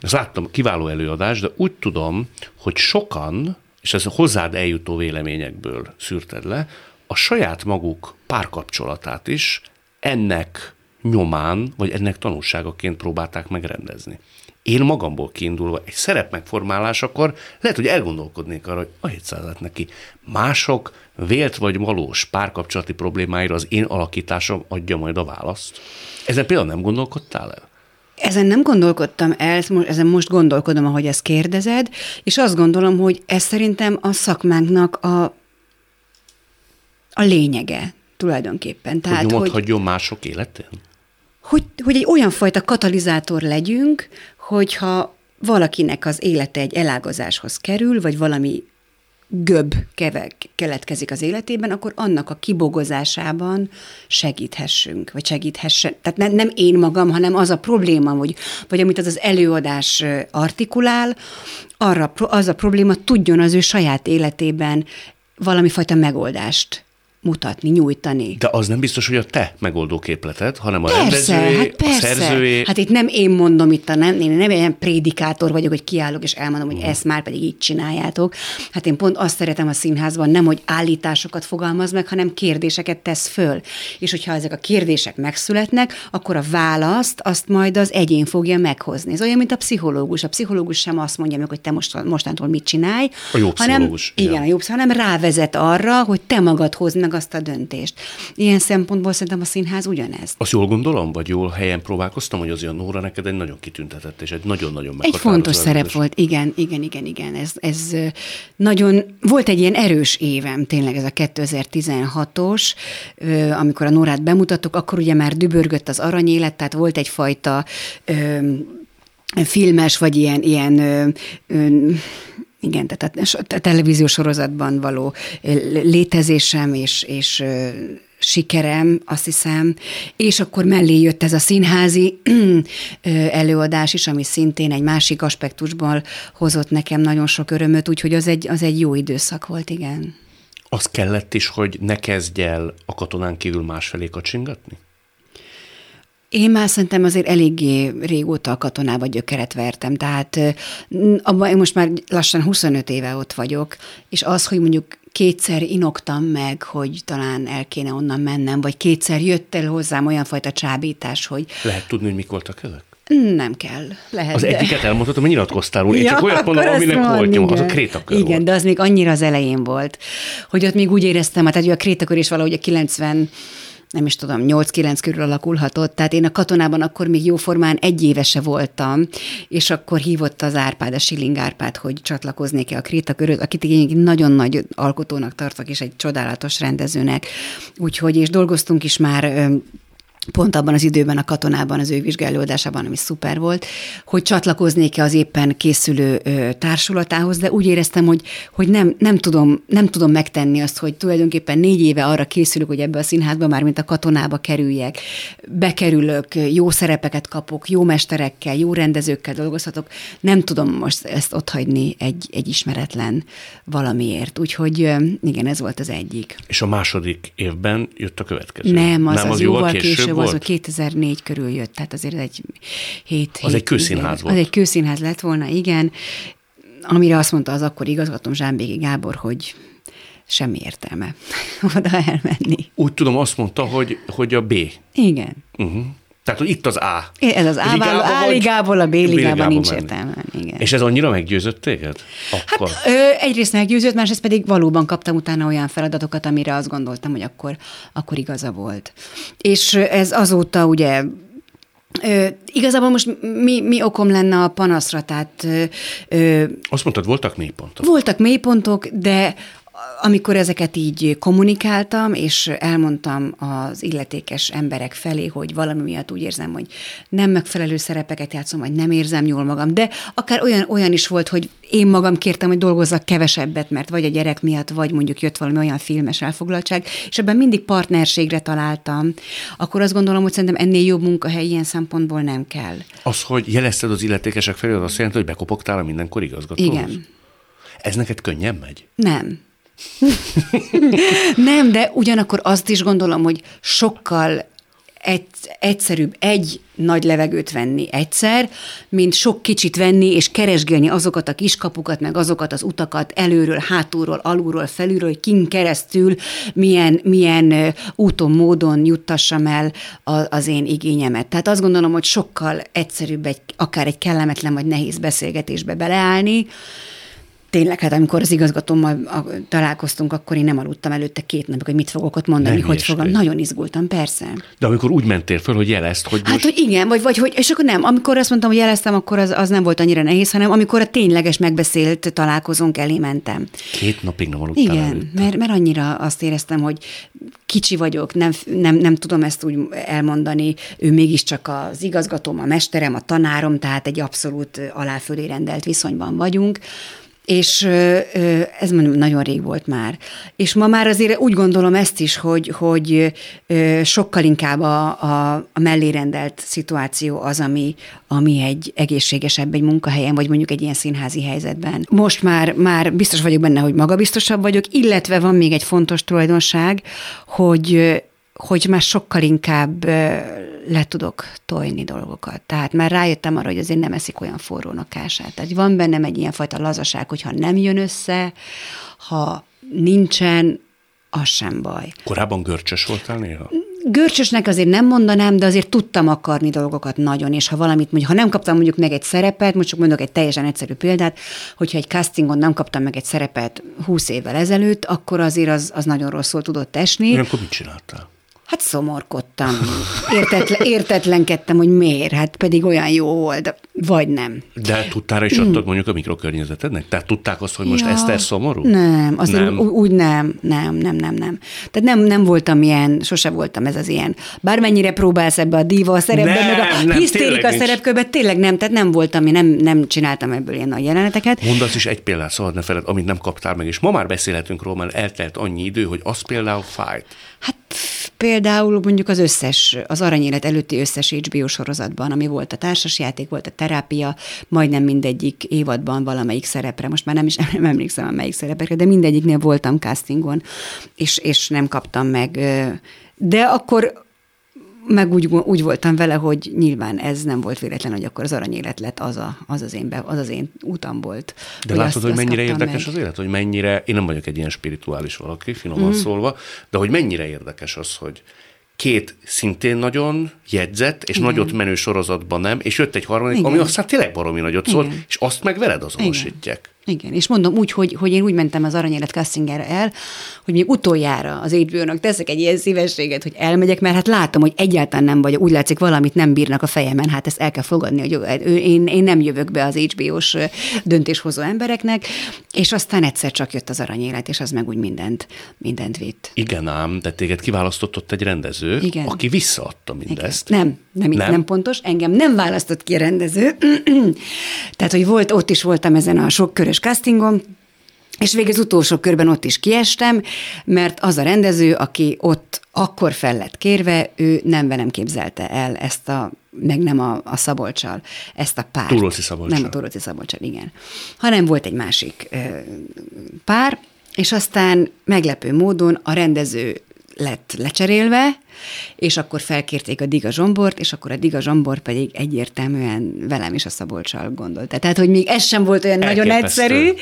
ezt láttam, kiváló előadás, de úgy tudom, hogy sokan, és ez a hozzád eljutó véleményekből szűrted le, a saját maguk párkapcsolatát is ennek nyomán, vagy ennek tanulságaként próbálták megrendezni én magamból kiindulva egy szerep megformálásakor lehet, hogy elgondolkodnék arra, hogy a 700 neki. Mások vélt vagy valós párkapcsolati problémáira az én alakításom adja majd a választ. Ezen például nem gondolkodtál el? Ezen nem gondolkodtam el, ezen most gondolkodom, ahogy ezt kérdezed, és azt gondolom, hogy ez szerintem a szakmánknak a, a lényege tulajdonképpen. Tehát, hogy nyomot hogy, hagyjon mások életén? Hogy, hogy egy olyan fajta katalizátor legyünk, hogyha valakinek az élete egy elágazáshoz kerül, vagy valami göbb keletkezik az életében, akkor annak a kibogozásában segíthessünk, vagy segíthessen. Tehát ne, nem én magam, hanem az a probléma, hogy, vagy amit az az előadás artikulál, arra, az a probléma tudjon az ő saját életében valami fajta megoldást mutatni, nyújtani. De az nem biztos, hogy a te megoldó képleted, hanem a persze, rendezőé, hát persze. a szerzőé. Hát itt nem én mondom itt, a nem, én nem ilyen prédikátor vagyok, hogy kiállok és elmondom, hogy ezt már pedig így csináljátok. Hát én pont azt szeretem a színházban, nem, hogy állításokat fogalmaz meg, hanem kérdéseket tesz föl. És hogyha ezek a kérdések megszületnek, akkor a választ azt majd az egyén fogja meghozni. Ez olyan, mint a pszichológus. A pszichológus sem azt mondja meg, hogy te most, mostantól mit csinálj, A jó hanem, pszichológus, igen, ja. a jobb, hanem rávezet arra, hogy te magad hozd meg azt a döntést. Ilyen szempontból szerintem a színház ugyanez. Azt jól gondolom, vagy jól helyen próbálkoztam, hogy azért a Nóra neked egy nagyon kitüntetett és egy nagyon-nagyon Egy fontos szerep volt, igen, igen, igen, igen. Ez, ez nagyon, volt egy ilyen erős évem, tényleg ez a 2016-os, ö, amikor a Nórát bemutattuk, akkor ugye már dübörgött az aranyélet, tehát volt egyfajta filmes, vagy ilyen, ilyen ö, ö, igen, tehát a, televíziós sorozatban való ö, létezésem és, és sikerem, azt hiszem, és akkor mellé jött ez a színházi előadás is, ami szintén egy másik aspektusból hozott nekem nagyon sok örömöt, úgyhogy az egy, az egy jó időszak volt, igen. Az kellett is, hogy ne kezdj el a katonán kívül másfelé kacsingatni? Én már szerintem azért eléggé régóta a katonába gyökeret vertem, tehát abban én most már lassan 25 éve ott vagyok, és az, hogy mondjuk kétszer inoktam meg, hogy talán el kéne onnan mennem, vagy kétszer jött el hozzám olyan fajta csábítás, hogy Lehet tudni, hogy mik voltak ezek? nem kell, lehet. Az egyiket elmondhatom, hogy nyilatkoztál róla. Én csak olyat mondom, aminek mondd, volt nyoma. Az a krétakör Igen, volt. de az még annyira az elején volt, hogy ott még úgy éreztem, hát hogy a krétakör is valahogy a 90 nem is tudom, 8-9 körül alakulhatott, tehát én a katonában akkor még jóformán egy évese voltam, és akkor hívott az Árpád, a Schilling Árpád, hogy csatlakoznék-e a Krétaköröt, akit én nagyon nagy alkotónak tartok, és egy csodálatos rendezőnek. Úgyhogy, és dolgoztunk is már pont abban az időben a katonában, az ő vizsgálódásában, ami szuper volt, hogy csatlakoznék-e az éppen készülő ö, társulatához, de úgy éreztem, hogy, hogy nem, nem, tudom, nem tudom megtenni azt, hogy tulajdonképpen négy éve arra készülök, hogy ebbe a színházba már, mint a katonába kerüljek, bekerülök, jó szerepeket kapok, jó mesterekkel, jó rendezőkkel dolgozhatok, nem tudom most ezt otthagyni egy, egy ismeretlen valamiért. Úgyhogy ö, igen, ez volt az egyik. És a második évben jött a következő. Nem, az, Nem, az, jóval jóval később, az a volt? 2004 körül jött, tehát azért egy hét, Az hét, egy kőszínház igen. volt. Az egy kőszínház lett volna, igen. Amire azt mondta az akkor igazgatóm Zsámbéki Gábor, hogy semmi értelme oda elmenni. Úgy tudom, azt mondta, hogy, hogy a B. Igen. Uh-huh. Tehát, itt az A. Ez az A, Ligába A ligából a B ligába B-ligába nincs értelme. Igen. És ez annyira meggyőzött téged? Akkor. Hát ö, egyrészt meggyőzött, másrészt pedig valóban kaptam utána olyan feladatokat, amire azt gondoltam, hogy akkor, akkor igaza volt. És ez azóta ugye Ö, igazából most mi, mi okom lenne a panaszra, tehát ö, Azt mondtad, voltak mélypontok. voltak mélypontok, de amikor ezeket így kommunikáltam, és elmondtam az illetékes emberek felé, hogy valami miatt úgy érzem, hogy nem megfelelő szerepeket játszom, vagy nem érzem jól magam, de akár olyan, olyan is volt, hogy én magam kértem, hogy dolgozzak kevesebbet, mert vagy a gyerek miatt, vagy mondjuk jött valami olyan filmes elfoglaltság, és ebben mindig partnerségre találtam, akkor azt gondolom, hogy szerintem ennél jobb munkahely ilyen szempontból nem kell. Az, hogy jelezted az illetékesek felé, az azt jelenti, hogy bekopogtál a mindenkor igazgatóhoz? Igen. Ez neked könnyen megy? Nem. Nem, de ugyanakkor azt is gondolom, hogy sokkal egy, egyszerűbb egy nagy levegőt venni egyszer, mint sok kicsit venni és keresgélni azokat a kiskapukat, meg azokat az utakat előről, hátulról, alulról, felülről, kin keresztül milyen, milyen úton, módon juttassam el a, az én igényemet. Tehát azt gondolom, hogy sokkal egyszerűbb egy, akár egy kellemetlen vagy nehéz beszélgetésbe beleállni, Tényleg, hát amikor az igazgatómmal találkoztunk, akkor én nem aludtam előtte két napig, hogy mit fogok ott mondani, Nem hogy fogom. hülyeskedj. Nagyon izgultam, persze. De amikor úgy mentél föl, hogy jelezd, hogy Hát, most... hogy igen, vagy, vagy hogy, és akkor nem, amikor azt mondtam, hogy jeleztem, akkor az, az nem volt annyira nehéz, hanem amikor a tényleges megbeszélt találkozónk elé mentem. Két napig nem aludtál Igen, előtte. mert, mert annyira azt éreztem, hogy kicsi vagyok, nem, nem, nem tudom ezt úgy elmondani, ő mégiscsak az igazgatóm, a mesterem, a tanárom, tehát egy abszolút aláfölé rendelt viszonyban vagyunk, és ez nagyon rég volt már. És ma már azért úgy gondolom ezt is, hogy, hogy sokkal inkább a, a, a mellérendelt szituáció az, ami, ami egy egészségesebb egy munkahelyen, vagy mondjuk egy ilyen színházi helyzetben. Most már, már biztos vagyok benne, hogy magabiztosabb vagyok, illetve van még egy fontos tulajdonság, hogy hogy már sokkal inkább le tudok tojni dolgokat. Tehát már rájöttem arra, hogy azért nem eszik olyan forrónak kását. Tehát van bennem egy ilyen fajta lazaság, hogyha nem jön össze, ha nincsen, az sem baj. Korábban görcsös voltál néha? Görcsösnek azért nem mondanám, de azért tudtam akarni dolgokat nagyon, és ha valamit, mondjuk, ha nem kaptam mondjuk meg egy szerepet, most csak mondok egy teljesen egyszerű példát, hogyha egy castingon nem kaptam meg egy szerepet 20 évvel ezelőtt, akkor azért az, az nagyon rosszul tudott esni. Akkor mit csináltál? Hát szomorkodtam, Értetlen, értetlenkedtem, hogy miért, hát pedig olyan jó volt, vagy nem. De tudtára is adtad mondjuk a mikrokörnyezetednek? Tehát tudták azt, hogy most ja, Eszter szomorú? Nem, azért nem. úgy nem, nem, nem, nem, nem. Tehát nem, nem voltam ilyen, sose voltam ez az ilyen. Bármennyire próbálsz ebbe a díva szerepbe, nem, meg a nem, hisztérika szerepkörbe, tényleg nem, tehát nem voltam, én nem, nem csináltam ebből ilyen nagy jeleneteket. Mondasz is egy példát, szabad ne feled, amit nem kaptál meg, és ma már beszélhetünk róla, mert eltelt annyi idő, hogy az például fájt. Hát például mondjuk az összes, az aranyélet előtti összes HBO sorozatban, ami volt a társasjáték, volt a terápia, majdnem mindegyik évadban valamelyik szerepre, most már nem is nem emlékszem a melyik szerepekre, de mindegyiknél voltam castingon, és, és nem kaptam meg. De akkor meg úgy, úgy voltam vele, hogy nyilván ez nem volt véletlen, hogy akkor az aranyélet lett az, a, az, az, én, be, az az én utam volt. De hogy látod, azt, hogy mennyire érdekes meg. az élet, hogy mennyire, én nem vagyok egy ilyen spirituális valaki, finoman mm. szólva, de hogy mennyire érdekes az, hogy két szintén nagyon jegyzett, és Igen. nagyot menő sorozatban nem, és jött egy harmadik, Igen. ami aztán tényleg baromi nagyot szólt, és azt meg veled azonosítják. Igen. Igen, és mondom úgy, hogy, hogy én úgy mentem az Aranyélet castingára el, hogy még utoljára az hbo teszek egy ilyen szívességet, hogy elmegyek, mert hát látom, hogy egyáltalán nem vagy, úgy látszik valamit nem bírnak a fejemen, hát ezt el kell fogadni, hogy én, én nem jövök be az HBO-s döntéshozó embereknek, és aztán egyszer csak jött az Aranyélet, és az meg úgy mindent, mindent vitt. Igen ám, de téged kiválasztott ott egy rendező, Igen. aki visszaadta mindezt. Igen. Nem, nem, nem, nem pontos, engem nem választott ki a rendező, tehát, hogy volt, ott is voltam ezen a sok körös castingon, és végül az utolsó körben ott is kiestem, mert az a rendező, aki ott akkor fel lett kérve, ő nem velem képzelte el ezt a, meg nem a, a Szabolcsal, ezt a párt. Túróci Szabolcsal. Nem a Túróci Szabolcsal, igen. Hanem volt egy másik ö, pár, és aztán meglepő módon a rendező lett lecserélve, és akkor felkérték a Diga Zsombort, és akkor a Diga Zsombor pedig egyértelműen velem is a Szabolcsal gondolta. Tehát, hogy még ez sem volt olyan Elképesztő. nagyon egyszerű,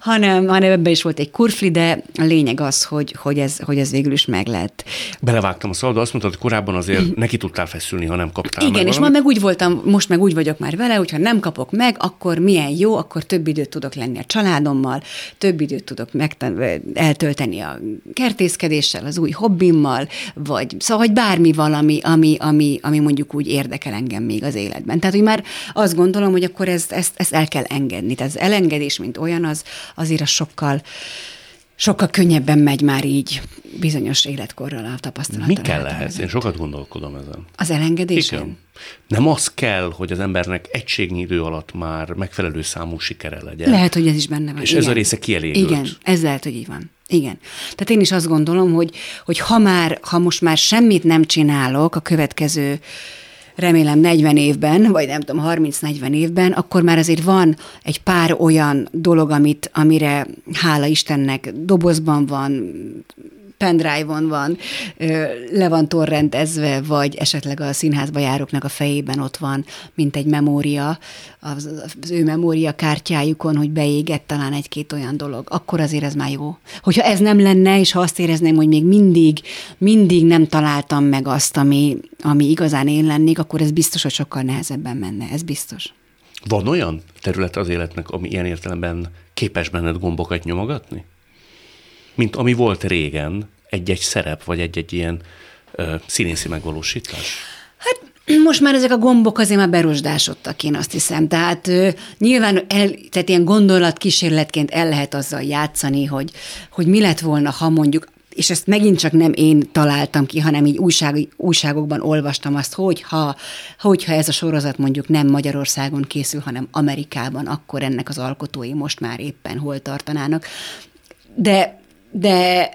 hanem, hanem ebben is volt egy kurfli, de a lényeg az, hogy, hogy, ez, hogy ez végül is meg lett. Belevágtam a szabad, azt mondtad, hogy korábban azért neki tudtál feszülni, ha nem kaptál Igen, meg és ma meg úgy voltam, most meg úgy vagyok már vele, hogyha nem kapok meg, akkor milyen jó, akkor több időt tudok lenni a családommal, több időt tudok megtan- eltölteni a kertészkedéssel, az új hobbimmal, vagy Szóval, hogy bármi valami, ami, ami, ami mondjuk úgy érdekel engem még az életben. Tehát, hogy már azt gondolom, hogy akkor ezt, ezt, ezt el kell engedni. Tehát az elengedés, mint olyan, az azért a sokkal sokkal könnyebben megy már így bizonyos életkorral a tapasztalat. Mi kell ehhez? Én sokat gondolkodom ezen. Az elengedés? Igen. Nem az kell, hogy az embernek egységnyi idő alatt már megfelelő számú sikere legyen. Lehet, hogy ez is benne van. És Igen. ez a része kielégült. Igen, ez lehet, hogy így van. Igen. Tehát én is azt gondolom, hogy, hogy ha már, ha most már semmit nem csinálok a következő remélem 40 évben, vagy nem tudom, 30-40 évben, akkor már azért van egy pár olyan dolog, amit, amire hála Istennek dobozban van, pendrive-on van, le van torrentezve, vagy esetleg a színházba járóknak a fejében ott van, mint egy memória, az, az ő memória kártyájukon, hogy beégett talán egy-két olyan dolog, akkor azért ez már jó. Hogyha ez nem lenne, és ha azt érezném, hogy még mindig, mindig nem találtam meg azt, ami, ami igazán én lennék, akkor ez biztos, hogy sokkal nehezebben menne, ez biztos. Van olyan terület az életnek, ami ilyen értelemben képes benned gombokat nyomogatni? Mint ami volt régen, egy-egy szerep, vagy egy-egy ilyen ö, színészi megvalósítás? Hát most már ezek a gombok azért már berosdásodtak, én azt hiszem. Tehát ö, nyilván el, tehát ilyen gondolatkísérletként el lehet azzal játszani, hogy, hogy mi lett volna, ha mondjuk és ezt megint csak nem én találtam ki, hanem így újság, újságokban olvastam azt, hogy ha, hogyha ez a sorozat mondjuk nem Magyarországon készül, hanem Amerikában, akkor ennek az alkotói most már éppen hol tartanának. De, de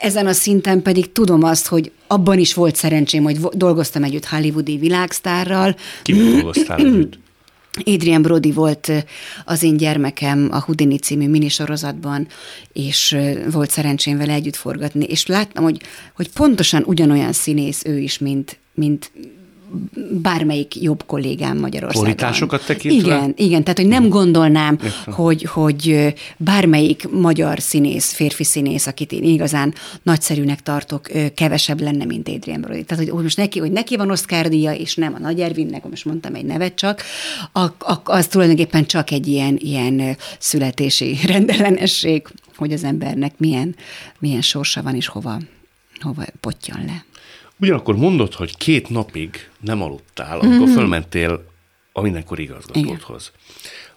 ezen a szinten pedig tudom azt, hogy abban is volt szerencsém, hogy dolgoztam együtt hollywoodi világsztárral. Ki dolgoztál együtt? Adrian Brody volt az én gyermekem a Houdini című minisorozatban, és volt szerencsém vele együtt forgatni, és láttam, hogy, hogy pontosan ugyanolyan színész ő is, mint, mint, bármelyik jobb kollégám Magyarországon. Qualitásokat tekintve? Igen, igen, tehát hogy nem gondolnám, hogy, hogy bármelyik magyar színész, férfi színész, akit én igazán nagyszerűnek tartok, kevesebb lenne, mint Adrian Brody. Tehát, hogy, hogy most neki, hogy neki van Oscar díja, és nem a Nagy Ervinnek, most mondtam egy nevet csak, az tulajdonképpen csak egy ilyen, ilyen születési rendellenesség, hogy az embernek milyen, milyen sorsa van, és hova, hova potyan le. Ugyanakkor mondod, hogy két napig nem aludtál, amikor mm-hmm. fölmentél a mindenkor igazgatódhoz.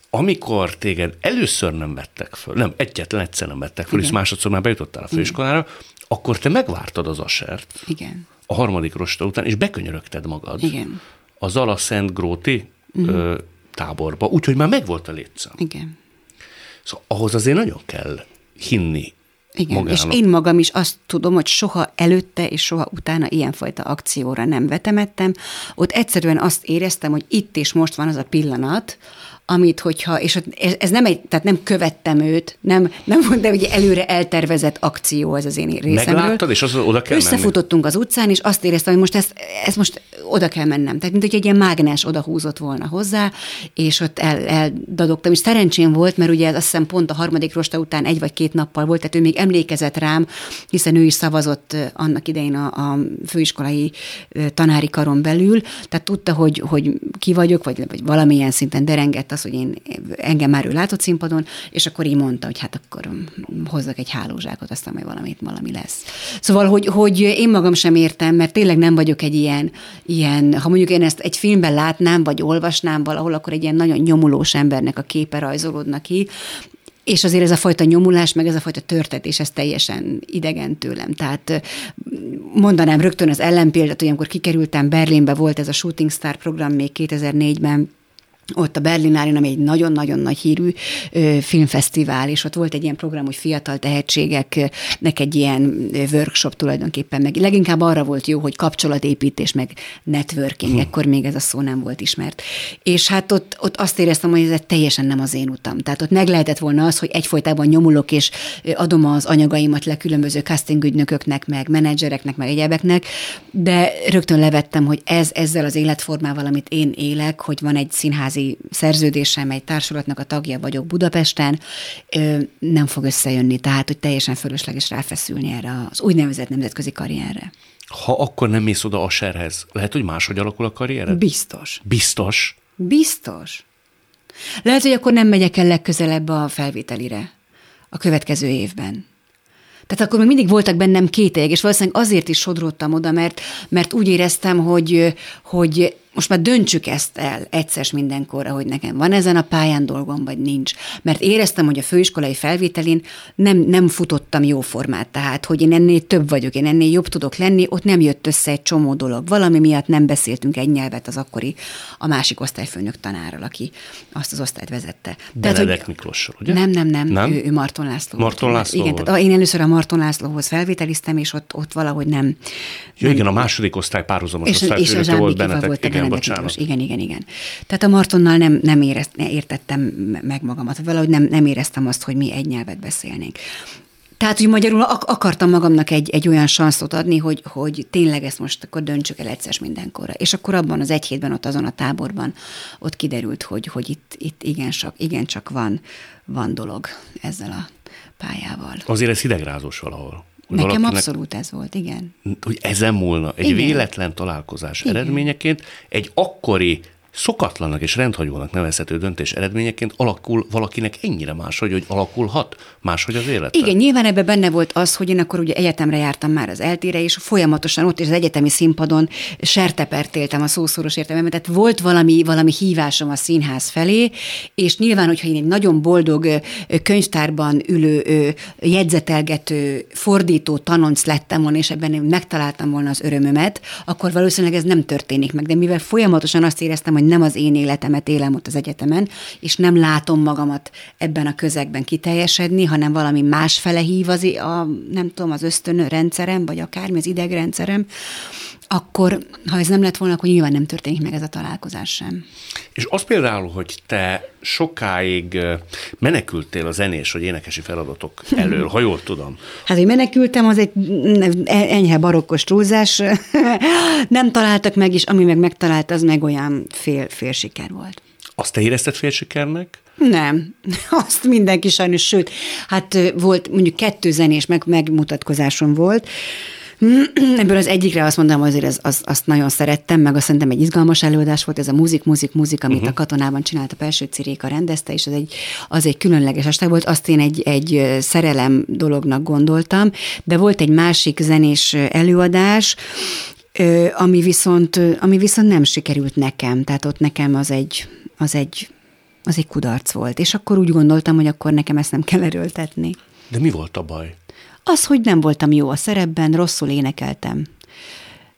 Amikor téged először nem vettek föl, nem, egyetlen egyszer nem vettek föl, Igen. és másodszor már bejutottál a főiskolára, Igen. akkor te megvártad az asert. Igen. A harmadik rosta után, és bekönyörögted magad. Igen. A Zala Szent Gróti mm. ö, táborba, úgyhogy már megvolt a létszám. Igen. Szóval ahhoz azért nagyon kell hinni igen, magának. és én magam is azt tudom, hogy soha előtte és soha utána ilyenfajta akcióra nem vetemettem. Ott egyszerűen azt éreztem, hogy itt és most van az a pillanat, amit hogyha, és ez, nem egy, tehát nem követtem őt, nem, nem volt, de ugye előre eltervezett akció ez az én részemről. Megláttad, és az oda kell Összefutottunk menni. az utcán, és azt éreztem, hogy most ezt, ezt most oda kell mennem. Tehát, mint hogy egy ilyen mágnes oda húzott volna hozzá, és ott el, eldadogtam. És szerencsém volt, mert ugye azt hiszem pont a harmadik rosta után egy vagy két nappal volt, tehát ő még emlékezett rám, hiszen ő is szavazott annak idején a, a főiskolai tanári karon belül, tehát tudta, hogy, hogy ki vagyok, vagy, vagy valamilyen szinten derengett az, hogy én engem már ő látott színpadon, és akkor így mondta, hogy hát akkor hozzak egy hálózsákot, aztán majd valamit valami lesz. Szóval, hogy, hogy én magam sem értem, mert tényleg nem vagyok egy ilyen, ilyen, ha mondjuk én ezt egy filmben látnám, vagy olvasnám valahol, akkor egy ilyen nagyon nyomulós embernek a képe rajzolódna ki, és azért ez a fajta nyomulás, meg ez a fajta törtetés, ez teljesen idegen tőlem. Tehát mondanám rögtön az ellenpéldát, hogy amikor kikerültem Berlinbe, volt ez a Shooting Star program még 2004-ben, ott a Berlinálin, ami egy nagyon-nagyon nagy hírű ö, filmfesztivál, és ott volt egy ilyen program, hogy fiatal tehetségeknek egy ilyen workshop tulajdonképpen, meg leginkább arra volt jó, hogy kapcsolatépítés, meg networking, hm. ekkor még ez a szó nem volt ismert. És hát ott, ott azt éreztem, hogy ez teljesen nem az én utam. Tehát ott meg lehetett volna az, hogy egyfolytában nyomulok, és adom az anyagaimat le különböző casting ügynököknek, meg menedzsereknek, meg egyebeknek, de rögtön levettem, hogy ez ezzel az életformával, amit én élek, hogy van egy színházi színházi szerződésem, egy társulatnak a tagja vagyok Budapesten, nem fog összejönni, tehát hogy teljesen fölösleges ráfeszülni erre az úgynevezett nemzetközi karrierre. Ha akkor nem mész oda a serhez, lehet, hogy máshogy alakul a karriered? Biztos. Biztos? Biztos. Lehet, hogy akkor nem megyek el legközelebb a felvételire a következő évben. Tehát akkor még mindig voltak bennem kételyek, és valószínűleg azért is sodródtam oda, mert, mert úgy éreztem, hogy, hogy most már döntsük ezt el egyszer mindenkorra, hogy nekem van ezen a pályán dolgom, vagy nincs. Mert éreztem, hogy a főiskolai felvételén nem, nem futottam jó formát, tehát, hogy én ennél több vagyok, én ennél jobb tudok lenni, ott nem jött össze egy csomó dolog. Valami miatt nem beszéltünk egy nyelvet az akkori a másik osztályfőnök tanárral, aki azt az osztályt vezette. Benedek Miklóssal, ugye? Nem, nem, nem, nem? Ő, ő Marton László. Marton László Igen, tehát én először a Marton Lászlóhoz felvételiztem, és ott, ott valahogy nem. Ja, nem, igen, a második osztály párhuzamos és, osztályfőnöke volt Benedek. Volt igen, igen, bocsánat. Igen, igen, igen. Tehát a Martonnal nem, nem érezt, értettem meg magamat, valahogy nem, nem éreztem azt, hogy mi egy nyelvet beszélnénk. Tehát, hogy magyarul ak- akartam magamnak egy, egy olyan sanszot adni, hogy, hogy tényleg ezt most akkor döntsük el egyszer mindenkorra. És akkor abban az egy hétben, ott azon a táborban, ott kiderült, hogy, hogy itt, itt igen, csak, igen csak van, van dolog ezzel a pályával. Azért ez hidegrázós valahol. Nekem valakinek, abszolút ez volt, igen. Hogy ezen múlna egy igen. véletlen találkozás igen. eredményeként egy akkori szokatlanak és rendhagyónak nevezhető döntés eredményeként alakul valakinek ennyire máshogy, hogy alakulhat máshogy az élet. Igen, nyilván ebben benne volt az, hogy én akkor ugye egyetemre jártam már az eltére, és folyamatosan ott is az egyetemi színpadon sertepertéltem a szószoros értelemben, tehát volt valami, valami hívásom a színház felé, és nyilván, hogyha én egy nagyon boldog könyvtárban ülő, jegyzetelgető, fordító tanonc lettem volna, és ebben megtaláltam volna az örömömet, akkor valószínűleg ez nem történik meg. De mivel folyamatosan azt éreztem, hogy nem az én életemet élem ott az egyetemen, és nem látom magamat ebben a közegben kiteljesedni, hanem valami más fele hív az, a, nem tudom, az ösztönő rendszerem, vagy akármi az idegrendszerem, akkor, ha ez nem lett volna, akkor nyilván nem történik meg ez a találkozás sem. És az például, hogy te sokáig menekültél a zenés vagy énekesi feladatok elől, ha jól tudom. Hát, hogy menekültem, az egy enyhe barokkos túlzás. nem találtak meg, és ami meg megtalált, az meg olyan fél, fél siker volt. Azt te érezted fél sikernek? Nem, azt mindenki sajnos, sőt, hát volt mondjuk kettő zenés meg, megmutatkozásom volt, Ebből az egyikre azt mondom, azért az, az, azt nagyon szerettem, meg azt szerintem egy izgalmas előadás volt, ez a muzik, muzik, muzik, amit uh-huh. a katonában csinált a Pelső Ciréka rendezte, és az egy, az egy különleges este volt. Azt én egy, egy szerelem dolognak gondoltam, de volt egy másik zenés előadás, ami viszont, ami viszont nem sikerült nekem. Tehát ott nekem az egy, az egy, az egy kudarc volt. És akkor úgy gondoltam, hogy akkor nekem ezt nem kell erőltetni. De mi volt a baj? Az, hogy nem voltam jó a szerepben, rosszul énekeltem,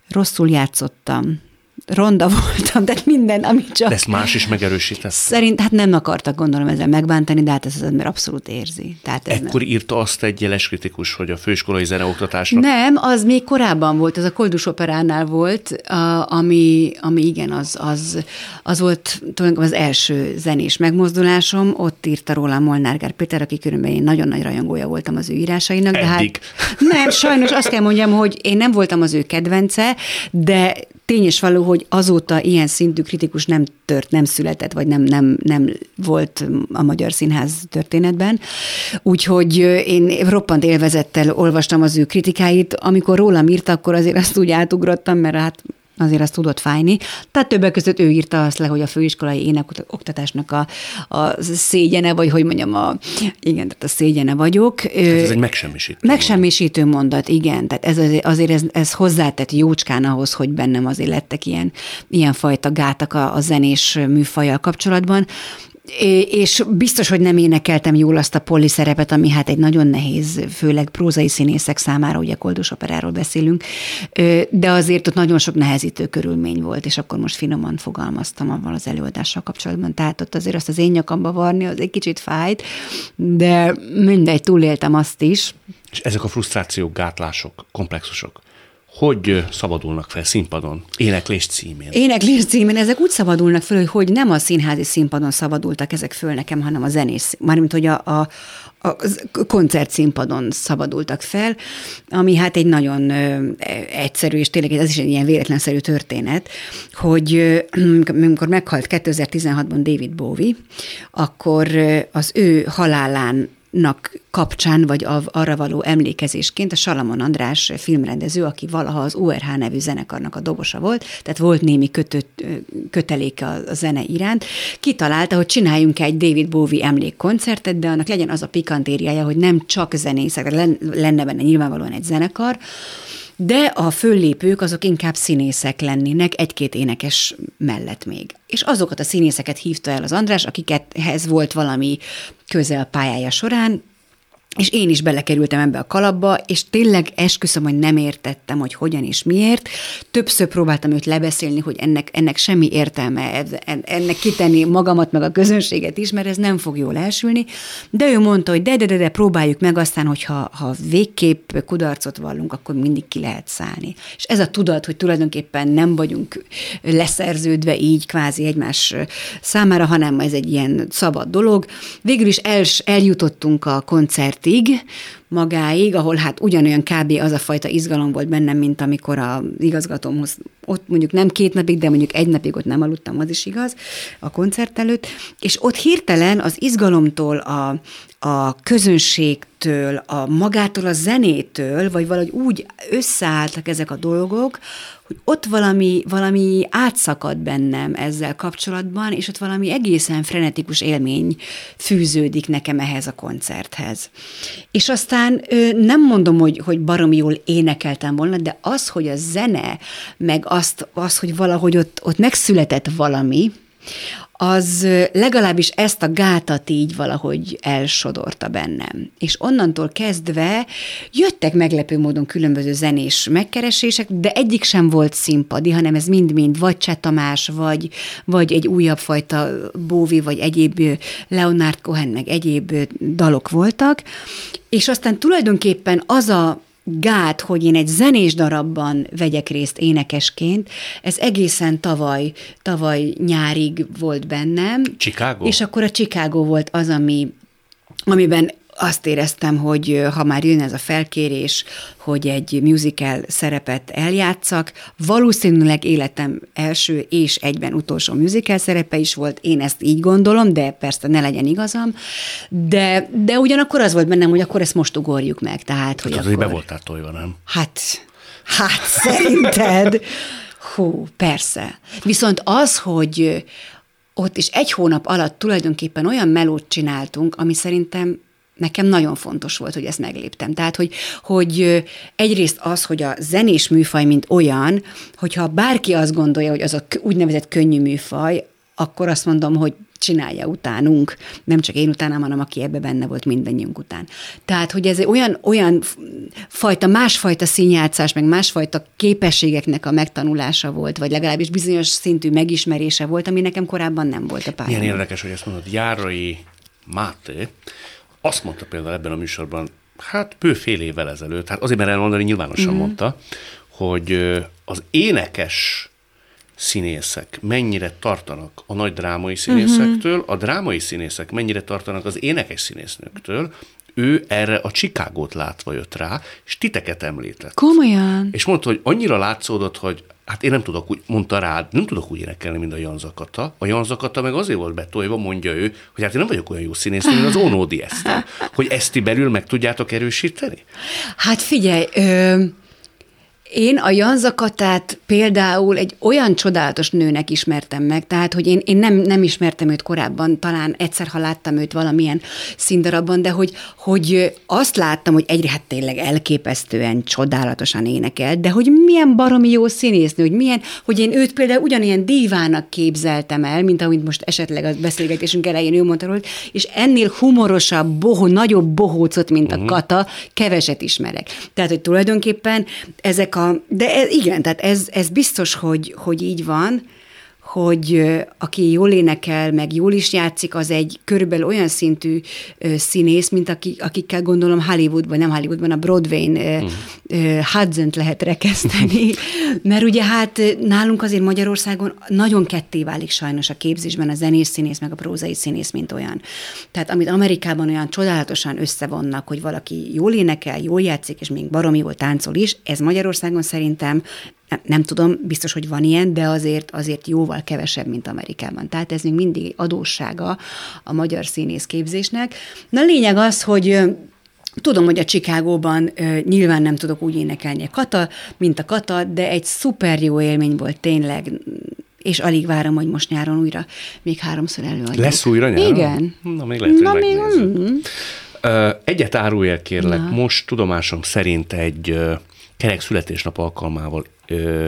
rosszul játszottam, ronda voltam, tehát minden, amit csak... De ezt más is megerősített? Szerint, hát nem akartak gondolom ezzel megbántani, de hát ez az ember abszolút érzi. Tehát ez Ekkor nem. írta azt egy jeles kritikus, hogy a főiskolai zeneoktatásnak... Nem, az még korábban volt, az a Koldus Operánál volt, a, ami, ami igen, az, az, az volt tulajdonképpen az első zenés megmozdulásom, ott írta róla Molnár Gár Péter, aki körülbelül én nagyon nagy rajongója voltam az ő írásainak. De hát, nem, sajnos azt kell mondjam, hogy én nem voltam az ő kedvence, de tény és való, hogy azóta ilyen szintű kritikus nem tört, nem született, vagy nem, nem, nem volt a Magyar Színház történetben. Úgyhogy én roppant élvezettel olvastam az ő kritikáit. Amikor rólam írta, akkor azért azt úgy átugrottam, mert hát azért azt tudott fájni. Tehát többek között ő írta azt le, hogy a főiskolai énekoktatásnak a, a szégyene, vagy hogy mondjam, a, igen, tehát a szégyene vagyok. Hát ez egy megsemmisítő. Megsemmisítő mondat, mondat igen. Tehát ez azért, azért ez, ez hozzátett jócskán ahhoz, hogy bennem azért lettek ilyen, ilyen fajta gátak a, a zenés műfajjal kapcsolatban és biztos, hogy nem énekeltem jól azt a poli szerepet, ami hát egy nagyon nehéz, főleg prózai színészek számára, ugye koldus operáról beszélünk, de azért ott nagyon sok nehezítő körülmény volt, és akkor most finoman fogalmaztam avval az előadással kapcsolatban, tehát ott azért azt az én nyakamba varni, az egy kicsit fájt, de mindegy, túléltem azt is. És ezek a frusztrációk, gátlások, komplexusok, hogy szabadulnak fel színpadon, éneklés címén? Éneklés címén ezek úgy szabadulnak fel, hogy, hogy nem a színházi színpadon szabadultak ezek föl nekem, hanem a zenész, mármint hogy a, a, a koncertszínpadon szabadultak fel, ami hát egy nagyon egyszerű, és tényleg ez is egy ilyen véletlenszerű történet, hogy amikor meghalt 2016-ban David Bowie, akkor az ő halálán nak kapcsán, vagy arra való emlékezésként a Salamon András filmrendező, aki valaha az URH nevű zenekarnak a dobosa volt, tehát volt némi kötött, köteléke a, a zene iránt, kitalálta, hogy csináljunk egy David Bowie emlékkoncertet, de annak legyen az a pikantériája, hogy nem csak zenészek, lenne benne nyilvánvalóan egy zenekar, de a föllépők azok inkább színészek lennének, egy-két énekes mellett még. És azokat a színészeket hívta el az András, akikethez volt valami közel pályája során, és én is belekerültem ebbe a kalapba, és tényleg esküszöm, hogy nem értettem, hogy hogyan és miért. Többször próbáltam őt lebeszélni, hogy ennek, ennek semmi értelme, ennek kitenni magamat, meg a közönséget is, mert ez nem fog jól elsülni. De ő mondta, hogy de, de, de, de próbáljuk meg, aztán, hogyha ha végképp kudarcot vallunk, akkor mindig ki lehet szállni. És ez a tudat, hogy tulajdonképpen nem vagyunk leszerződve így kvázi egymás számára, hanem ez egy ilyen szabad dolog. Végül is el, eljutottunk a koncert koncertig, magáig, ahol hát ugyanolyan kb. az a fajta izgalom volt bennem, mint amikor a igazgatómhoz ott mondjuk nem két napig, de mondjuk egy napig ott nem aludtam, az is igaz, a koncert előtt, és ott hirtelen az izgalomtól, a, a közönség szövegektől, a magától a zenétől, vagy valahogy úgy összeálltak ezek a dolgok, hogy ott valami, valami átszakad bennem ezzel kapcsolatban, és ott valami egészen frenetikus élmény fűződik nekem ehhez a koncerthez. És aztán nem mondom, hogy, hogy baromi jól énekeltem volna, de az, hogy a zene, meg azt, az, hogy valahogy ott, ott megszületett valami, az legalábbis ezt a gátat így valahogy elsodorta bennem. És onnantól kezdve jöttek meglepő módon különböző zenés megkeresések, de egyik sem volt színpadi, hanem ez mind-mind vagy Csetamás, vagy, vagy egy újabb fajta Bóvi, vagy egyéb Leonard Cohen, meg egyéb dalok voltak, és aztán tulajdonképpen az a gát, hogy én egy zenés darabban vegyek részt énekesként, ez egészen tavaly, tavaly nyárig volt bennem. Chicago? És akkor a Chicago volt az, ami, amiben azt éreztem, hogy ha már jön ez a felkérés, hogy egy musical szerepet eljátszak, valószínűleg életem első és egyben utolsó musical szerepe is volt, én ezt így gondolom, de persze ne legyen igazam, de, de ugyanakkor az volt bennem, hogy akkor ezt most ugorjuk meg. Tehát, hogy hát akkor... be voltál tojva, nem? Hát, hát szerinted? Hú, persze. Viszont az, hogy ott is egy hónap alatt tulajdonképpen olyan melót csináltunk, ami szerintem nekem nagyon fontos volt, hogy ezt megléptem. Tehát, hogy, hogy egyrészt az, hogy a zenés műfaj, mint olyan, hogyha bárki azt gondolja, hogy az a úgynevezett könnyű műfaj, akkor azt mondom, hogy csinálja utánunk, nem csak én utánam, hanem aki ebbe benne volt mindannyiunk után. Tehát, hogy ez olyan, olyan fajta, másfajta színjátszás, meg másfajta képességeknek a megtanulása volt, vagy legalábbis bizonyos szintű megismerése volt, ami nekem korábban nem volt a pályán. Milyen érdekes, hogy ezt mondod, Járai Máté, azt mondta például ebben a műsorban, hát bő fél évvel ezelőtt, hát azért mert elmondani nyilvánosan mm-hmm. mondta, hogy az énekes színészek mennyire tartanak a nagy drámai színészektől, mm-hmm. a drámai színészek mennyire tartanak az énekes színésznőktől, ő erre a Csikágót látva jött rá, és titeket említett. Komolyan? És mondta, hogy annyira látszódott, hogy hát én nem tudok úgy, mondta rád, nem tudok úgy énekelni, mint a Jan Zakata. A Jan Zakata meg azért volt betolva, mondja ő, hogy hát én nem vagyok olyan jó színész, mint az Ónódi Eszter. Hogy ezt belül meg tudjátok erősíteni? Hát figyelj, ö- én a Janzakatát például egy olyan csodálatos nőnek ismertem meg, tehát, hogy én, én nem, nem ismertem őt korábban, talán egyszer, ha láttam őt valamilyen színdarabban, de hogy, hogy azt láttam, hogy egyre hát tényleg elképesztően csodálatosan énekel, de hogy milyen baromi jó színésznő, hogy milyen, hogy én őt például ugyanilyen dívának képzeltem el, mint ahogy most esetleg a beszélgetésünk elején ő mondta, hogy és ennél humorosabb, bohó, nagyobb bohócot, mint a uh-huh. Kata, keveset ismerek. Tehát, hogy tulajdonképpen ezek a de ez, igen, tehát ez, ez biztos, hogy, hogy így van, hogy aki jól énekel, meg jól is játszik, az egy körülbelül olyan szintű színész, mint aki, akikkel gondolom Hollywoodban, nem Hollywoodban, a Broadway-n uh-huh. hudson lehet rekeszteni, mert ugye hát nálunk azért Magyarországon nagyon ketté válik sajnos a képzésben a zenés színész, meg a prózai színész, mint olyan. Tehát amit Amerikában olyan csodálatosan összevonnak, hogy valaki jól énekel, jól játszik, és még baromi jól táncol is, ez Magyarországon szerintem nem, nem tudom, biztos, hogy van ilyen, de azért, azért jóval kevesebb, mint Amerikában. Tehát ez még mindig adóssága a magyar színész képzésnek. Na a lényeg az, hogy Tudom, hogy a Csikágóban nyilván nem tudok úgy énekelni a Kata, mint a Kata, de egy szuper jó élmény volt tényleg, és alig várom, hogy most nyáron újra még háromszor előadjuk. Lesz újra nyáron? Igen. Na, még lehet, hogy Na, még, mm. Egyet árulj el, kérlek. Na. Most tudomásom szerint egy kerek születésnap alkalmával ö,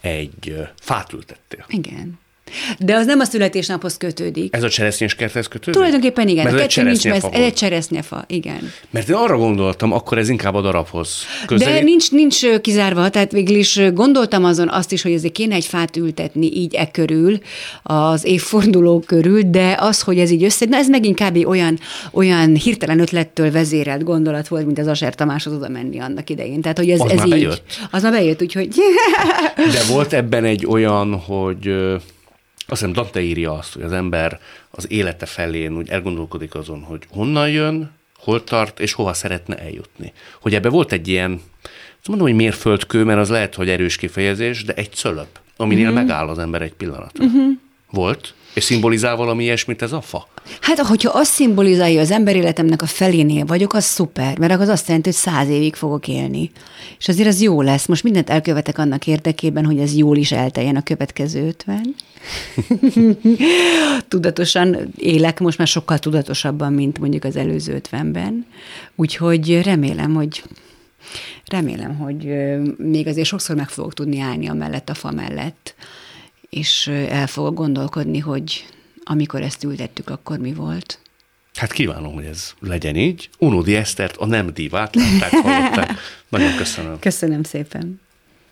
egy ö, fát ültettél. Igen. De az nem a születésnaphoz kötődik. Ez a cseresznyés kerthez kötődik? Tulajdonképpen igen. Mert kettő nincs messze. Ez egy cseresznyefa, igen. Mert én arra gondoltam, akkor ez inkább a darabhoz közelít. De nincs, nincs kizárva, tehát végül is gondoltam azon azt is, hogy azért kéne egy fát ültetni így e körül, az évforduló körül, de az, hogy ez így össze, na ez megint kb. olyan, olyan hirtelen ötlettől vezérelt gondolat volt, mint az Aser Tamáshoz oda menni annak idején. Tehát, hogy ez, az ez már így. Bejött. Az már bejött, úgyhogy... De volt ebben egy olyan, hogy azt hiszem Dante írja azt, hogy az ember az élete felén úgy elgondolkodik azon, hogy honnan jön, hol tart, és hova szeretne eljutni. Hogy ebbe volt egy ilyen, azt mondom, hogy mérföldkő, mert az lehet, hogy erős kifejezés, de egy cölöp, aminél uh-huh. megáll az ember egy pillanatra. Uh-huh. volt? És szimbolizál valami ilyesmit ez a fa? Hát, hogyha azt szimbolizálja az ember életemnek a felénél vagyok, az szuper, mert az azt jelenti, hogy száz évig fogok élni. És azért az jó lesz. Most mindent elkövetek annak érdekében, hogy ez jól is elteljen a következő ötven. Tudatosan élek most már sokkal tudatosabban, mint mondjuk az előző ötvenben. Úgyhogy remélem, hogy remélem, hogy még azért sokszor meg fogok tudni állni a mellett, a fa mellett, és el fogok gondolkodni, hogy amikor ezt ültettük, akkor mi volt. Hát kívánom, hogy ez legyen így. Unódi Esztert, a nem divát látták, hallották. Nagyon köszönöm. Köszönöm szépen.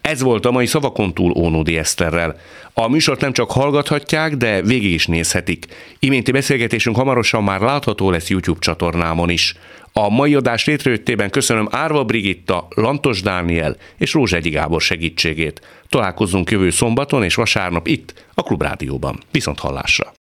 Ez volt a mai Szavakon túl Ónódi Eszterrel. A műsort nem csak hallgathatják, de végig is nézhetik. Iménti beszélgetésünk hamarosan már látható lesz YouTube csatornámon is. A mai adás létrejöttében köszönöm Árva Brigitta, Lantos Dániel és Rózsegyi Gábor segítségét. Találkozzunk jövő szombaton és vasárnap itt, a Klubrádióban. Viszont hallásra!